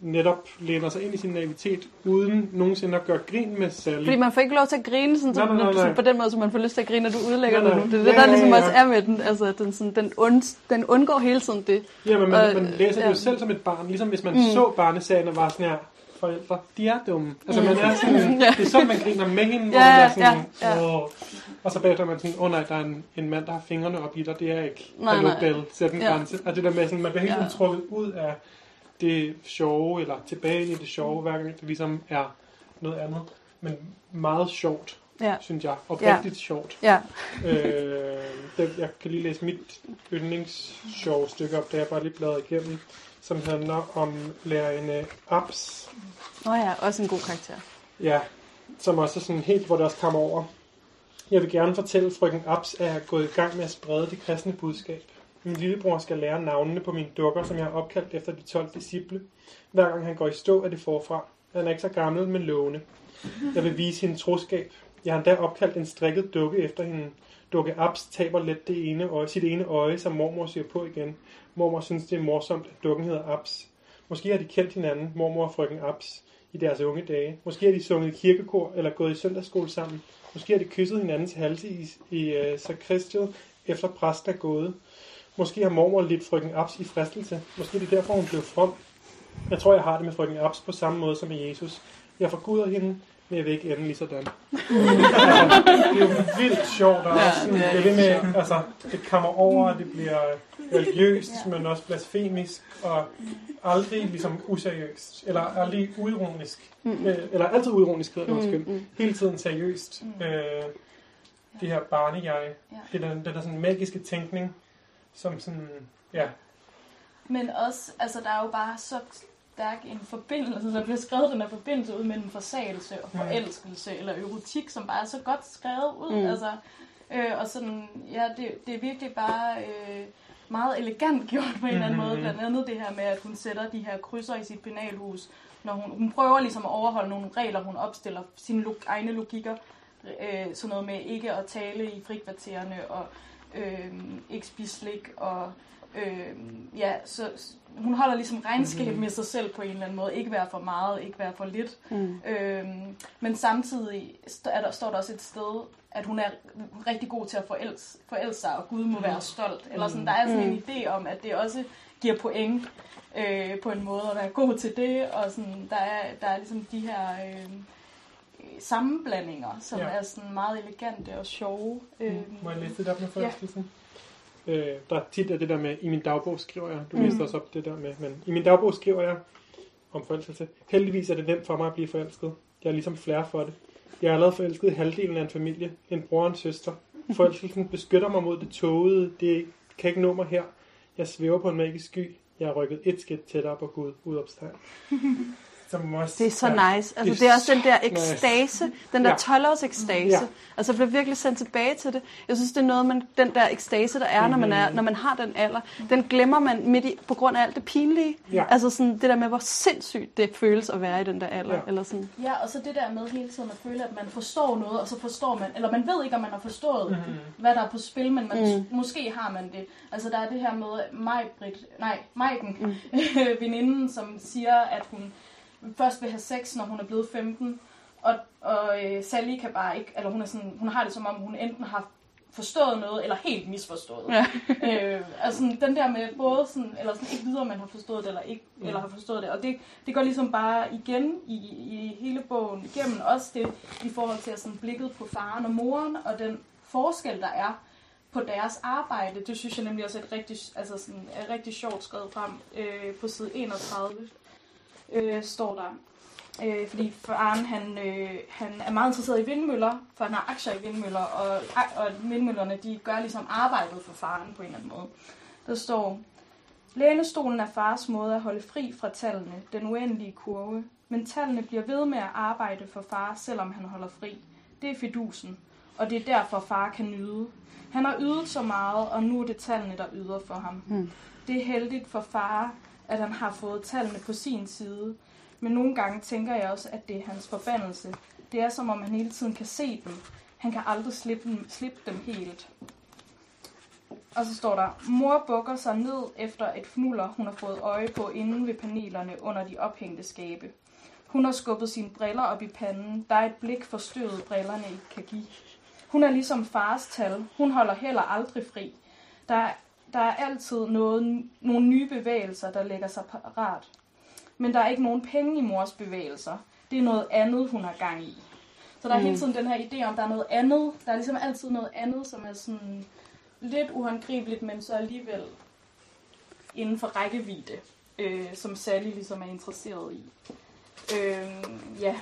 netop læner sig ind i sin naivitet, uden nogensinde at gøre grin med Sally. Fordi man får ikke lov til at grine sådan, Nej, nej, nej, nej. på den måde, som man får lyst til at grine, når du udlægger Nej, det nej. nu. Det er det, Ja, der ja, ligesom ja. også er med den. Altså, den, sådan, den, und, den undgår hele tiden det. Ja, men man, Og, man læser det ja. jo selv som et barn, ligesom hvis man mm. så barneserien og var sådan her, forældre, de er dumme. Altså man er sådan, Ja. det er sådan, man griner med hende, hvor Ja, man er sådan, ja, ja. Åh. og så bagefter er man sådan, åh oh, nej, der er en, en mand, der har fingrene op i dig, det er ikke, Nej, hallo nej. Bell, sæt en Ja. grænse. Og det der med sådan, man bliver helt Ja. ja. trukket ud af det sjove, eller tilbage i det sjove, hver gang det ligesom er noget andet. Men meget sjovt, Ja. synes jeg. Oprigtigt sjovt. Ja. Øh, det, jeg kan lige læse mit yndlingssjove stykke op, da jeg bare lige bladrer igennem, som handler om lærerinde Abs. Nå ja, også en god karakter. Ja, som også er sådan helt, hvor det også kommer over. Jeg vil gerne fortælle frøken Abs, at jeg er gået i gang med at sprede det kristne budskab. Min lillebror skal lære navnene på mine dukker, som jeg har opkaldt efter de 12 disciple. Hver gang han går i stå, er det forfra. Han er ikke så gammel, men lovende. Jeg vil vise hende troskab. Jeg har endda opkaldt en strikket dukke efter hende. Dukke Abs taber let det ene øje, sit ene øje, som mormor ser på igen. Mormor synes, det er morsomt, at dukken hedder Abs. Måske har de kendt hinanden, mormor og frøken Abs, i deres unge dage. Måske har de sunget kirkekor eller gået i søndagsskole sammen. Måske har de kysset hinandens halse i, i øh, uh, sakristiet, efter præsten er gået. Måske har mormor lidt frøken Abs i fristelse. Måske er det derfor, hun blev from. Jeg tror, jeg har det med frøken Abs på samme måde som med Jesus. Jeg forguder hende, men jeg vil ikke ende lige sådan. det er jo vildt sjovt, og Ja, også sådan, det er det, med, altså, det kommer over, og det bliver religiøst, men også blasfemisk, og aldrig ligesom useriøst, eller aldrig uironisk. Mm. Øh, eller altid uironisk, hedder det Mm, undskyld. mm. Hele tiden seriøst. Øh, det her barnejeg. Ja. Det er den, den der sådan magiske tænkning, som sådan, ja, Men også, altså der er jo bare så stærk en forbindelse, der bliver skrevet den her forbindelse ud mellem forsagelse og Mm. forelskelse, eller erotik, som bare er så godt skrevet ud. Mm. Mm. Altså, øh, og sådan, ja, det, det er virkelig bare øh, meget elegant gjort på en eller anden måde. Blandt andet det her med, at hun sætter de her krydser i sit penalhus, når hun, hun prøver ligesom at overholde nogle regler, hun opstiller sine log, egne logikker. Øh, sådan noget med ikke at tale i frikvartererne, og øh, ikke spise slik, og øh, ja, så hun holder ligesom regnskab Mhm. med sig selv på en eller anden måde. Ikke være for meget, ikke være for lidt. Mm. Øhm, men samtidig er der, står der også et sted, at hun er rigtig god til at forelske, forelske sig, og Gud må være stolt. Eller sådan, der er sådan en idé om, at det også giver point øh, på en måde, at være god til det. Og sådan, der, er, der er ligesom de her øh, sammenblandinger, som Ja. er sådan meget elegante og sjove. Øh, Må jeg læse det op med forelskelsen? Ja. Øh, der er tit af det der med, i min dagbog skriver jeg, du læste også op det der med, men i min dagbog skriver jeg om forelskelse. Heldigvis er det nemt for mig at blive forelsket. Jeg er ligesom flere for det. Jeg er allerede forelsket i halvdelen af en familie, en bror og en søster. Forelskelsen beskytter mig mod det tågede, det kan ikke nå mig her. Jeg svæver på en magisk sky. Jeg er rykket et skridt tættere på Gud, udopstegn. Som også, Det er så ja, nice. Altså, det er også den der nice. ekstase, den der Ja. 12-års ekstase. Ja. Altså, jeg bliver virkelig sendt tilbage til det. Jeg synes, det er noget, man, den der ekstase, der er, når man, er, Mhm. når man har den alder, den glemmer man midt i, på grund af alt det pinlige. Ja. Altså sådan det der med, hvor sindssygt det føles at være i den der alder. Ja. Eller sådan. Ja, og så det der med hele tiden at føle, at man forstår noget, og så forstår man, eller man ved ikke, om man har forstået, Mhm. mm. hvad der er på spil, men man, Mm. måske har man det. Altså der er det her med Majbrit, nej, Majken, mm. veninden, som siger, at hun først vil have sex, når hun er blevet 15, og, og øh, Sally kan bare ikke, eller hun, er sådan, hun har det som om, hun enten har forstået noget, eller helt misforstået. Ja. øh, altså den der med både sådan, eller sådan ikke videre, om man har forstået det, eller ikke, Mm. eller har forstået det. Og det, det går ligesom bare igen i, i hele bogen igennem, også det i forhold til at sådan blikket på faren og moren, og den forskel, der er på deres arbejde. Det synes jeg nemlig også er et rigtig, altså sådan, er rigtig sjovt skrevet frem. Øh, på side 31 øh, står der, Øh, fordi faren han, øh, han er meget interesseret i vindmøller, for han har aktier i vindmøller, og, og vindmøllerne de gør ligesom arbejdet for faren på en eller anden måde. Der står, Lænestolen er fars måde at holde fri fra tallene, den uendelige kurve, men tallene bliver ved med at arbejde for far, selvom han holder fri. Det er fidusen, og det er derfor far kan nyde. Han har ydet så meget, og nu er det tallene, der yder for ham. Mm. Det er heldigt for far, at han har fået tallene på sin side, men nogle gange tænker jeg også, at det er hans forbandelse. Det er som om han hele tiden kan se dem. Han kan aldrig slippe dem, slippe dem helt. Og så står der, mor bukker sig ned efter et fnuller, hun har fået øje på inden ved panelerne under de ophængte skabe. Hun har skubbet sine briller op i panden. Der er et blik forstøvet brillerne ikke kan give. Hun er ligesom fars tal. Hun holder heller aldrig fri. Der der er altid noget, nogle nye bevægelser, der lægger sig parat. Men der er ikke nogen penge i mors bevægelser. Det er noget andet, hun har gang i. Så der er Mm. hele tiden den her idé om, der er noget andet. Der er ligesom altid noget andet, som er sådan lidt uhåndgribeligt, men så alligevel inden for rækkevidde, øh, som Sally ligesom er interesseret i. Øh, ja.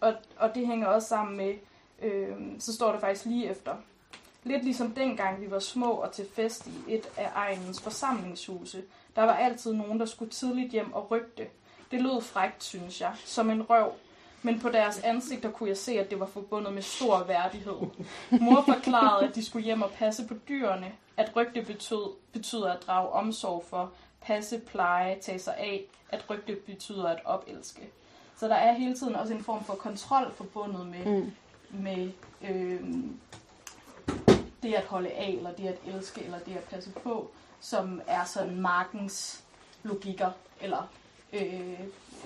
Og, og det hænger også sammen med, øh, så står der faktisk lige efter. Lidt ligesom dengang vi var små og til fest i et af egenens forsamlingshuse. Der var altid nogen, der skulle tidligt hjem og rygte. Det lød frægt, synes jeg, som en røv. Men på deres ansigter kunne jeg se, at det var forbundet med stor værdighed. Mor forklarede, at de skulle hjem og passe på dyrene. At rygte betød, betyder at drage omsorg for, passe, pleje, tage sig af. At rygte betyder at opelske. Så der er hele tiden også en form for kontrol forbundet med, Mm. med øh, det at holde af, eller det at elske, eller det at passe på, som er sådan markens logikker, eller øh,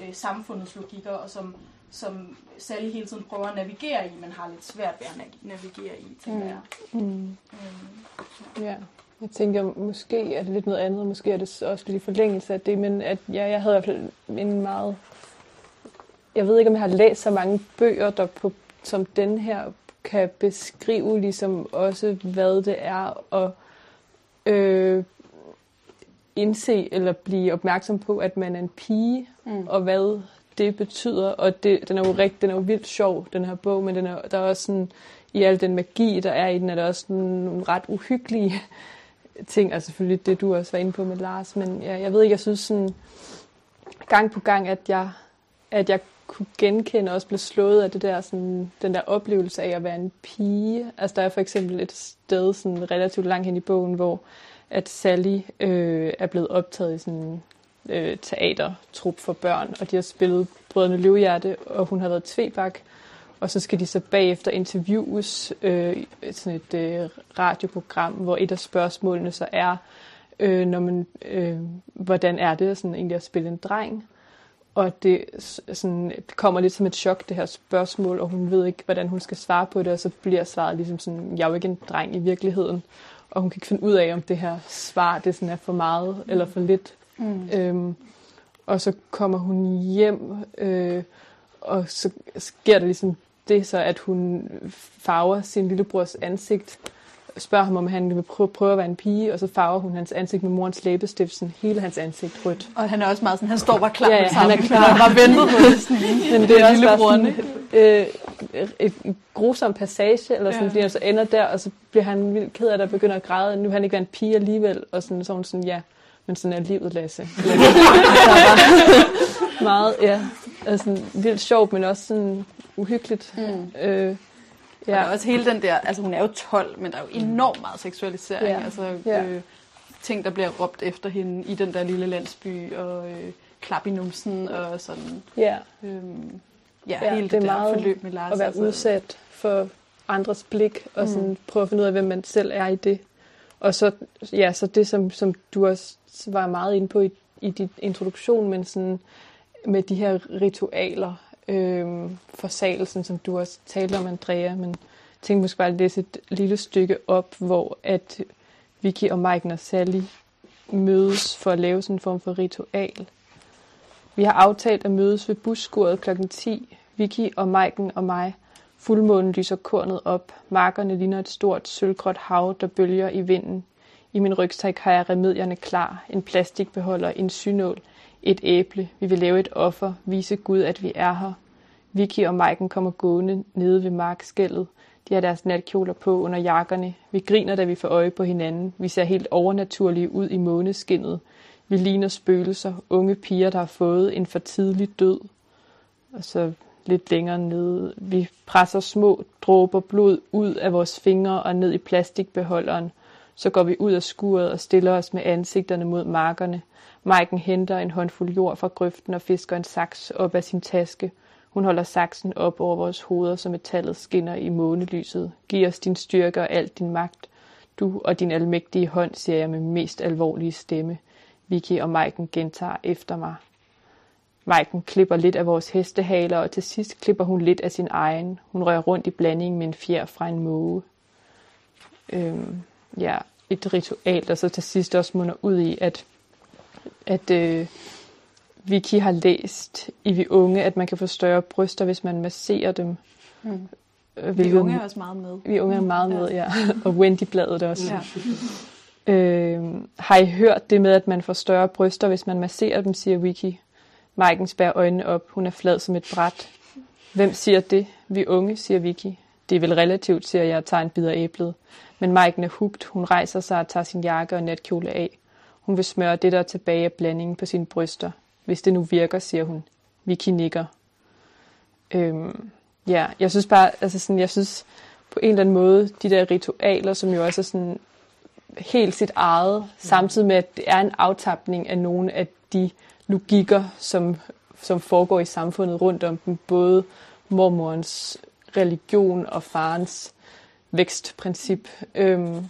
øh, samfundets logikker, og som, som Sally hele tiden prøver at navigere i, men har lidt svært ved at na- navigere i, tænker Mm. jeg. Mm. Øhm, Ja, jeg tænker, måske er det lidt noget andet, måske er det også lidt i forlængelse af det, men at ja, jeg havde i hvert fald en meget... Jeg ved ikke, om jeg har læst så mange bøger, der på, som den her kan beskrive ligesom også, hvad det er at øh, indse eller blive opmærksom på, at man er en pige, Mm. og hvad det betyder. Og det, den er jo rigt, den er jo vildt sjov, den her bog, men den er, der er også sådan, i al den magi, der er i den, er der også nogle, nogle ret uhyggelige ting. Altså selvfølgelig det, du også var inde på med Lars, men ja, jeg ved ikke, jeg synes sådan gang på gang, at jeg, at jeg kunne genkende og også blev slået af det der, sådan, den der oplevelse af at være en pige. Altså der er for eksempel et sted sådan relativt langt hen i bogen, hvor at Sally øh, er blevet optaget i sådan en øh, teatertrup for børn, og de har spillet Brødrene Løvehjerte, og hun har været tvebak, og så skal de så bagefter interviews øh, i sådan et øh, radioprogram, hvor et af spørgsmålene så er, øh, når man, øh, hvordan er det sådan, egentlig at spille en dreng? Og det sådan, kommer lidt som et chok, det her spørgsmål, og hun ved ikke, hvordan hun skal svare på det, og så bliver svaret ligesom sådan, jeg er jo ikke en dreng i virkeligheden. Og hun kan ikke finde ud af, om det her svar det sådan er for meget eller for lidt. Mm. Øhm, og så kommer hun hjem, øh, og så sker der ligesom det så, at hun farver sin lillebrors ansigt, spørger ham, om han vil prøve, prøve at være en pige, og så farver hun hans ansigt med morens læbestift, sådan hele hans ansigt rødt. Og han er også meget sådan, han står bare klar Ja, ja, han er klar. Han bare ventet på det. Sådan, Men det er også bare sådan, øh, et, et grusom passage, eller sådan, Ja. fordi han så ender der, og så bliver han vildt ked af det og begynder at græde. Nu vil han ikke en pige alligevel, og sådan, så er hun sådan, ja, men sådan er livet, Lasse. Var meget, ja, altså, vildt sjovt, men også sådan uhyggeligt. Mm. Øh, Ja. Og også hele den der, altså hun er jo 12, men der er jo enormt meget seksualisering. Ja. Altså Ja. øh, ting, der bliver råbt efter hende i den der lille landsby, og øh, klap i numsen, og sådan. ja, Øhm, ja, Ja, hele det det, er der meget forløb med Lars. at være altså, udsat for andres blik, og sådan Mm. prøve at finde ud af, hvem man selv er i det. Og så, ja, så det, som, som du også var meget inde på i, i dit introduktion, men sådan med de her ritualer, øhm, forsagelsen, som du også talte om, Andrea, men tænk tænkte måske bare at læse et lille stykke op, hvor at Vicky og Mike og Sally mødes for at lave sådan en form for ritual. Vi har aftalt at mødes ved busskuret kl. 10. Vicky og Maiken og mig. Fuldmånen lyser kornet op. Markerne ligner et stort sølvgråt hav, der bølger i vinden. I min rygsæk har jeg remedierne klar. En plastikbeholder, en synål, et æble. Vi vil lave et offer, vise Gud, at vi er her. Vicky og Maiken kommer gående nede ved markskældet. De har deres natkjoler på under jakkerne. Vi griner, da vi får øje på hinanden. Vi ser helt overnaturlige ud i måneskinnet. Vi ligner spøgelser, unge piger, der har fået en for tidlig død. Og så lidt længere nede. Vi presser små dråber blod ud af vores fingre og ned i plastikbeholderen. Så går vi ud af skuret og stiller os med ansigterne mod markerne. Maiken henter en håndfuld jord fra grøften og fisker en saks op af sin taske. Hun holder saksen op over vores hoveder, så metallet skinner i månelyset. Giv os din styrke og alt din magt. Du og din almægtige hånd, siger jeg med mest alvorlige stemme. Vicky og Maiken gentager efter mig. Maiken klipper lidt af vores hestehaler, og til sidst klipper hun lidt af sin egen. Hun rører rundt i blandingen med en fjer fra en måge. Øhm, ja, et ritual, der så til sidst også munder ud i, at, at øh, Vicky har læst i Vi Unge, at man kan få større bryster, hvis man masserer dem. Mm. Øh, Vi unge er også meget med. Vi unge er meget med, ja. Og Wendy-bladet også. Ja. Øh, har I hørt det med, at man får større bryster, hvis man masserer dem, siger Vicky. Maiken spærer øjnene op. Hun er flad som et bræt. Hvem siger det? Vi unge, siger Vicky. Det er vel relativt, siger jeg og tager en bid af æblet. Men Maiken er hugt. Hun rejser sig og tager sin jakke og natkjole af. Hun vil smøre det, der er tilbage af blandingen på sine bryster. Hvis det nu virker, siger hun. Vicky nikker. Øhm, ja, jeg synes bare, altså sådan, jeg synes på en eller anden måde, de der ritualer, som jo også er sådan helt sit eget, samtidig med, at det er en aftapning af nogle af de logikker, som, som foregår i samfundet rundt om dem. Både mormorens religion og farens vækstprincip. Øhm,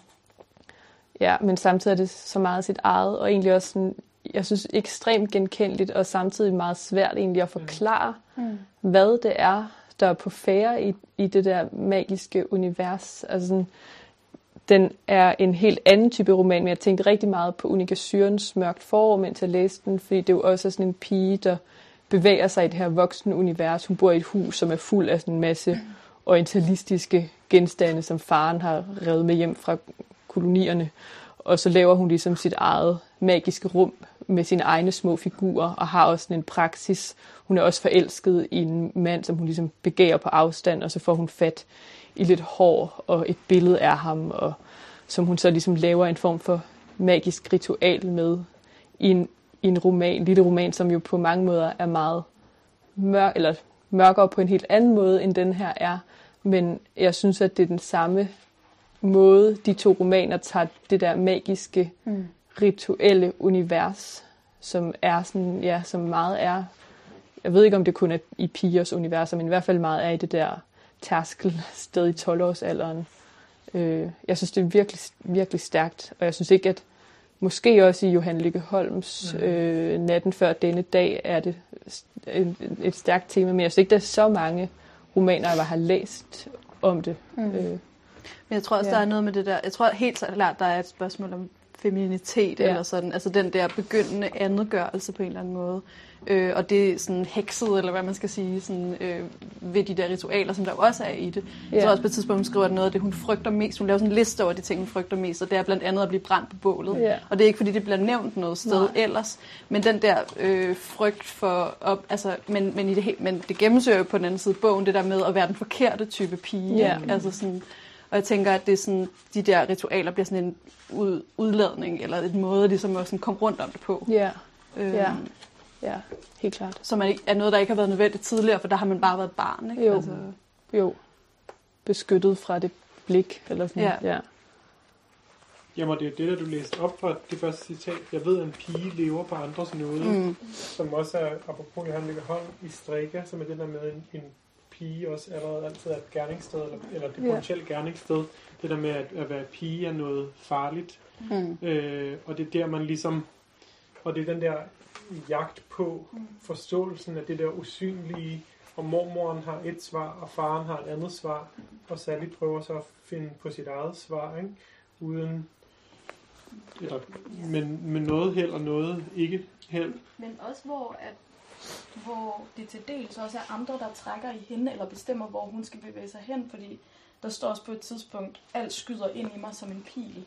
ja, men samtidig er det så meget sit eget, og egentlig også sådan, jeg synes, ekstremt genkendeligt, og samtidig meget svært egentlig at forklare, Mm. hvad det er, der er på færre i, i det der magiske univers. Altså sådan, den er en helt anden type roman, men jeg tænkte rigtig meget på Unika Syrens Mørkt forår, mens jeg læste den, fordi det jo også er sådan en pige, der bevæger sig i det her voksne univers. Hun bor i et hus, som er fuld af sådan en masse orientalistiske genstande, som faren har revet med hjem fra kolonierne. Og så laver hun ligesom sit eget magiske rum med sine egne små figurer, og har også en praksis. Hun er også forelsket i en mand, som hun ligesom begærer på afstand, og så får hun fat i lidt hår og et billede af ham, og som hun så ligesom laver en form for magisk ritual med i en, i en roman, en lille roman, som jo på mange måder er meget mørk, eller mørkere på en helt anden måde, end den her er. Men jeg synes, at det er den samme måde, de to romaner tager det der magiske, Mm. rituelle univers, som er sådan, ja, som meget er, jeg ved ikke, om det kun er i pigers universer, men i hvert fald meget er i det der tærskelsted i 12-årsalderen. Øh, jeg synes, det er virkelig, virkelig stærkt, og jeg synes ikke, at måske også i Johan Lykke Holms øh, Natten før denne dag er det et, et stærkt tema, men jeg synes ikke, der er så mange romaner, jeg har læst om det. Mm. Øh, Men jeg tror også, Ja. der er noget med det der. Jeg tror helt klart, der er et spørgsmål om feminitet Ja. eller sådan. Altså den der begyndende andetgørelse på en eller anden måde. Øh, og det sådan hekset, eller hvad man skal sige, sådan, øh, ved de der ritualer, som der også er i det. Jeg Ja. tror også på et tidspunkt, hun skriver, at noget af det, hun frygter mest, hun laver sådan en liste over de ting, hun frygter mest, og det er blandt andet at blive brændt på bålet. Ja. Og det er ikke, fordi det bliver nævnt noget sted Nej. ellers, men den der øh, frygt for, op, altså, men, men, i det, men det gennemsøger jo på den anden side bogen, det der med at være den forkerte type pige. Ja. Altså sådan, og jeg tænker, at det er sådan, de der ritualer bliver sådan en ud, udladning, eller et måde ligesom at sådan komme rundt om det på. ja, Øh, Ja. ja, helt klart. Som er, er noget, der ikke har været nødvendigt tidligere, for der har man bare været barn. Ikke? Jo. Altså, Jo, beskyttet fra det blik, eller sådan. Ja. ja. Jamen, det er det, der du læste op fra det første citat. Jeg ved, at en pige lever på andres nåde, mm, som også er, apropos Johan Lykke Holm, i Strikka, som er det der med en, en pige også allerede altid er et gerningssted, eller, eller det Ja. potentielle gerningssted. Det der med at, at være pige er noget farligt. mm, Øh, og det er der, man ligesom... Og det er den der jagt på forståelsen af det der usynlige, og mormoren har et svar, og faren har et andet svar, og Sally prøver så at finde på sit eget svar, ikke? Uden... Eller, men med noget held og noget ikke held. Men også hvor, at, hvor det til dels også er andre, der trækker i hende, eller bestemmer, hvor hun skal bevæge sig hen, fordi der står også på et tidspunkt, alt skyder ind i mig som en pil.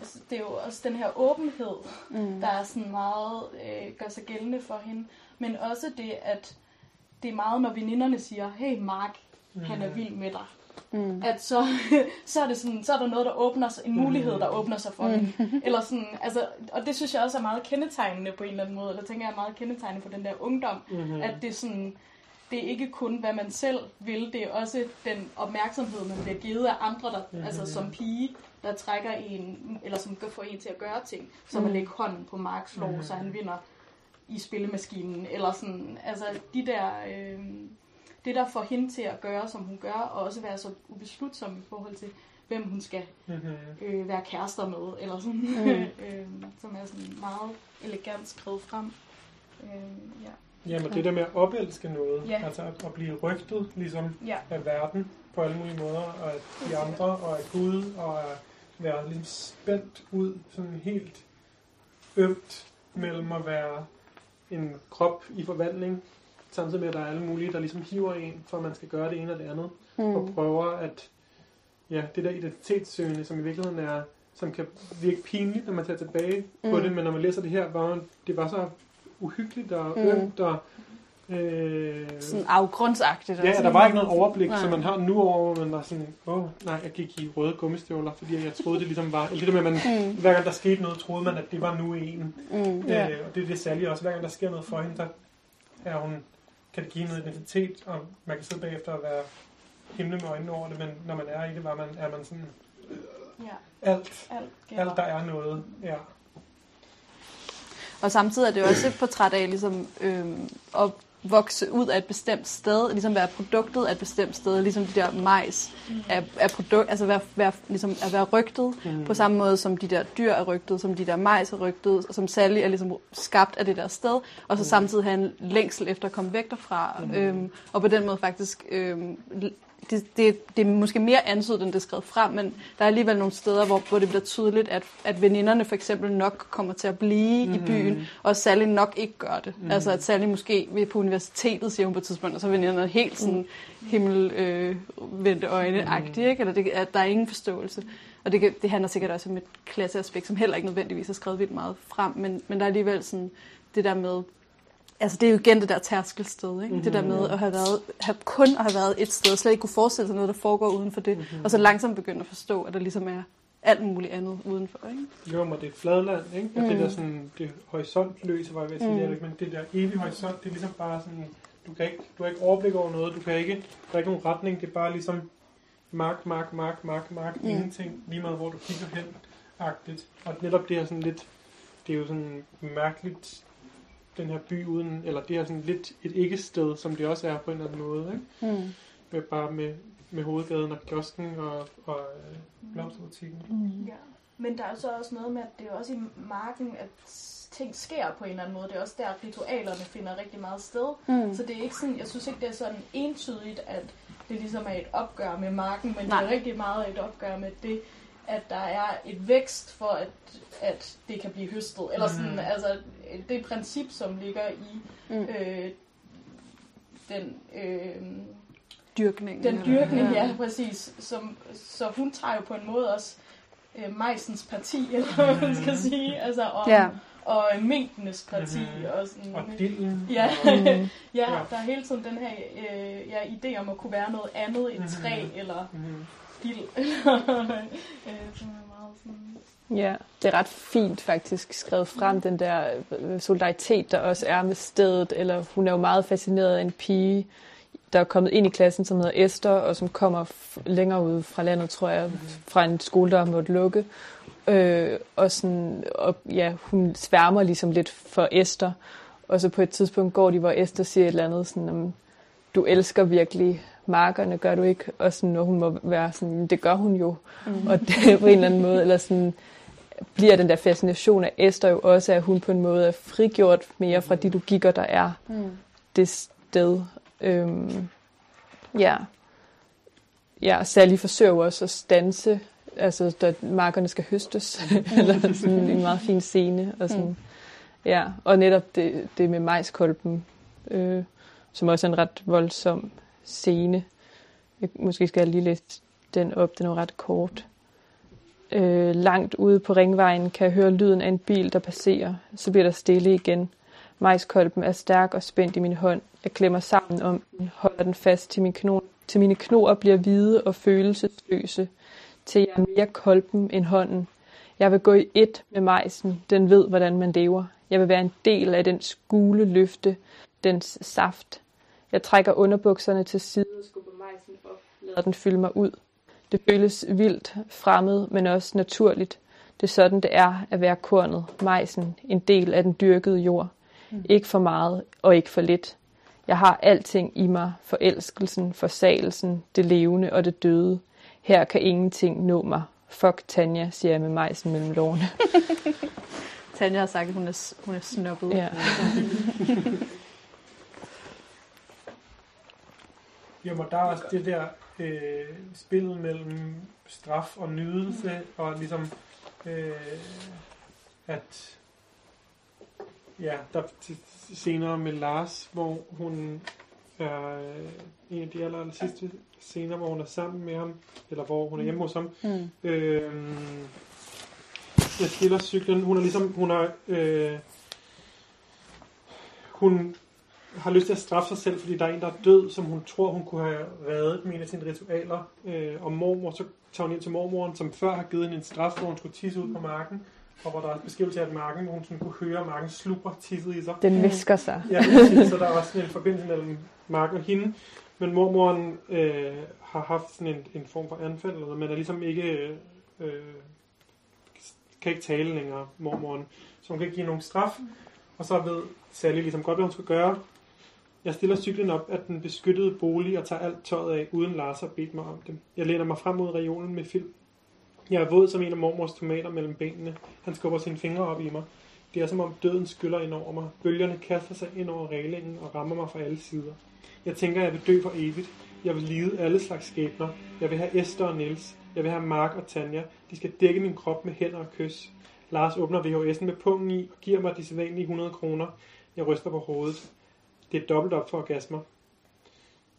altså, det er jo også den her åbenhed, mm. der er sådan meget, øh, gør sig gældende for hende. Men også det, at det er meget, når veninderne siger, hey Mark, mm. han er vild med dig. Mm. At så, så, er det sådan, så er der noget, der åbner sig, en mulighed, der åbner sig for mm. hende. Eller sådan, altså, og det synes jeg også er meget kendetegnende på en eller anden måde, eller tænker jeg er meget kendetegnende for den der ungdom, mm-hmm. at det er sådan, det er ikke kun, hvad man selv vil, det er også den opmærksomhed, man bliver givet af andre, der, mm-hmm. altså som pige, der trækker en, eller som kan få en til at gøre ting, som mm. at lægge hånden på Marks lov, mm. så han vinder i spillemaskinen, eller sådan, altså de der, øh, det der får hende til at gøre, som hun gør, og også være så ubeslutsom i forhold til, hvem hun skal mm-hmm. øh, være kærester med, eller sådan, mm. øh, som er sådan meget elegant skrevet frem. Øh, ja. Jamen det der med at opelske noget, ja. altså at, at blive rygtet ligesom ja. af verden på alle mulige måder, og af de andre, og af Gud, og at være ligesom spændt ud, sådan helt ømt mellem at være en krop i forvandling, samtidig med, at der er alle mulige, der ligesom hiver en, for at man skal gøre det ene og det andet, mm. og prøver at, ja, det der identitetssøgende, som i virkeligheden er, som kan virke pinligt, når man tager tilbage mm. på det, men når man læser det her, var det var så uhyggeligt og mm. ømt og Øh, sådan afgrundsagtigt. Ja, der var ikke noget overblik, nej. som man har nu over, hvor man var sådan, åh, oh, nej, jeg gik i røde gummistøvler, fordi jeg troede, det ligesom var, eller det med, man, mm. hver gang der skete noget, troede man, at det var nu en. Mm. Øh, ja. og det er det særlige også, hver gang der sker noget for hende, der er hun, kan det give noget identitet, og man kan sidde bagefter og være himle med øjnene over det, men når man er i det, var man, er man sådan, øh, ja. alt, alt, alt, der er noget, ja. Og samtidig er det også et portræt af ligesom, øh, at vokse ud af et bestemt sted, ligesom være produktet af et bestemt sted, ligesom de der majs mm. er, er produkt, altså være, være, ligesom at være rygtet, mm. på samme måde som de der dyr er rygtet, som de der majs er rygtet, og som Sally er ligesom skabt af det der sted, og så mm. samtidig have en længsel efter at komme væk derfra, mm. øhm, og på den måde faktisk øhm, det, det, det er måske mere antydet, end det er skrevet frem, men der er alligevel nogle steder, hvor, hvor det bliver tydeligt, at, at veninderne for eksempel nok kommer til at blive mm-hmm. i byen, og Sally nok ikke gør det. Mm-hmm. Altså at Sally måske vil på universitetet, siger hun på et tidspunkt, og så er veninderne helt sådan mm. himmelvendte øh, øjne-agtige, ikke? Eller det, at der er ingen forståelse. Og det, det handler sikkert også om et klasseaspekt, som heller ikke nødvendigvis er skrevet vildt meget frem, men, men der er alligevel sådan det der med, altså det er jo igen det der tærskelsted, ikke? Mm-hmm. det der med at have, været, have kun at have været et sted, og slet ikke kunne forestille sig noget, der foregår uden for det, mm-hmm. og så langsomt begynde at forstå, at der ligesom er alt muligt andet udenfor. Ikke? Jo, men det er fladland, ikke? Og mm. det der sådan, det horisontløse, var jeg ved at sige, mm. men det der evige horisont, det er ligesom bare sådan, du, kan ikke, du har ikke overblik over noget, du kan ikke, der er ikke nogen retning, det er bare ligesom mark, mark, mark, mark, mark, mm. ingenting, lige meget hvor du kigger hen, agtigt. Og netop det er sådan lidt, det er jo sådan mærkeligt den her by uden, eller det er sådan lidt et ikke-sted, som det også er på en eller anden måde, ikke? Mm. Med, bare med, med hovedgaden og kiosken og, og øh, blomsterbutikken. Mm. Ja. Men der er så også noget med, at det er også i marken, at ting sker på en eller anden måde. Det er også der, at ritualerne finder rigtig meget sted. Mm. Så det er ikke sådan, jeg synes ikke, det er sådan entydigt, at det ligesom er et opgør med marken, men Nej. det er rigtig meget et opgør med det, at der er et vækst for, at, at det kan blive høstet. Eller sådan, mm. altså, det princip, som ligger i mm. øh, den... Øh, dyrkning. Den dyrkning, ja, ja præcis. Som, så hun tager jo på en måde også øh, majsens parti, eller hvad man skal mm. sige. Altså, om, ja. og øh, mængdenes parti. Mm-hmm. Og, sådan, og dillen. Ja, mm. ja, der er hele tiden den her øh, ja, idé om at kunne være noget andet end træ, mm-hmm. eller mm-hmm. Dild. øh, som er meget sådan Ja, det er ret fint faktisk skrevet frem, den der øh, solidaritet, der også er med stedet. Eller hun er jo meget fascineret af en pige, der er kommet ind i klassen, som hedder Esther, og som kommer længere ud fra landet, tror jeg, fra en skole, der måtte lukke. Øh, og, sådan, og ja, hun sværmer ligesom lidt for Esther. Og så på et tidspunkt går de, hvor Esther siger et eller andet, sådan, om, du elsker virkelig markerne, gør du ikke? Og sådan, og hun må være sådan, det gør hun jo. Mm. Og det på en eller anden måde, eller sådan, bliver den der fascination af Esther jo også, at hun på en måde er frigjort mere fra de logikker, der er mm. det sted. Øhm, ja. Ja, Sally forsøger jo også at stanse, altså da markerne skal høstes, eller sådan en meget fin scene. Og, sådan, mm. ja, og netop det, det med majskolben, øh, som også er en ret voldsom scene. Jeg, måske skal jeg lige læse den op, den er ret kort. øh, langt ude på ringvejen kan jeg høre lyden af en bil, der passerer. Så bliver der stille igen. Majskolben er stærk og spændt i min hånd. Jeg klemmer sammen om den, holder den fast til, min kno, til mine knor bliver hvide og følelsesløse, til jeg er mere kolben end hånden. Jeg vil gå i et med majsen. Den ved, hvordan man lever. Jeg vil være en del af dens gule løfte, dens saft. Jeg trækker underbukserne til side og skubber majsen op, lader den fylde mig ud. Det føles vildt, fremmed, men også naturligt. Det er sådan, det er at være kornet, majsen, en del af den dyrkede jord. Mm. Ikke for meget og ikke for lidt. Jeg har alting i mig, forelskelsen, forsagelsen, det levende og det døde. Her kan ingenting nå mig. Fuck Tanja, siger jeg med majsen mellem lårene. Tanja har sagt, at hun er, hun er snobbet. Ja. Jo, men der er også det der øh, spillet mellem straf og nydelse, og ligesom øh, at ja, der til senere med Lars, hvor hun er øh, en af de aller, aller sidste scener, hvor hun er sammen med ham, eller hvor hun er hjemme hos ham. Mm. Øh, jeg stiller cyklen, hun er ligesom, hun er, øh, hun har lyst til at straffe sig selv, fordi der er en, der er død, som hun tror, hun kunne have reddet med en af sine ritualer. Øh, og mormor, så tager hun ind til mormoren, som før har givet hende en straf, hvor hun skulle tisse ud på marken. Og hvor der er beskrivelse af at marken, hvor hun sådan kunne høre marken slubber tisset i sig. Den visker sig. Ja, præcis, så der er også sådan en forbindelse mellem marken og hende. Men mormoren øh, har haft sådan en, en form for anfald, eller noget, men er ligesom ikke, øh, kan ikke tale længere, mormoren. Så hun kan ikke give nogen straf. Og så ved Sally ligesom godt, hvad hun skal gøre. Jeg stiller cyklen op af den beskyttede bolig og tager alt tøjet af, uden Lars har bedt mig om det. Jeg læner mig frem mod reolen med film. Jeg er våd som en af mormors tomater mellem benene. Han skubber sine fingre op i mig. Det er som om døden skyller ind over mig. Bølgerne kaster sig ind over reglingen og rammer mig fra alle sider. Jeg tænker, jeg vil dø for evigt. Jeg vil lide alle slags skæbner. Jeg vil have Esther og Niels. Jeg vil have Mark og Tanja. De skal dække min krop med hænder og kys. Lars åbner VHS'en med pungen i og giver mig de sædvanlige 100 kroner. Jeg ryster på hovedet. Det er dobbelt op for orgasmer.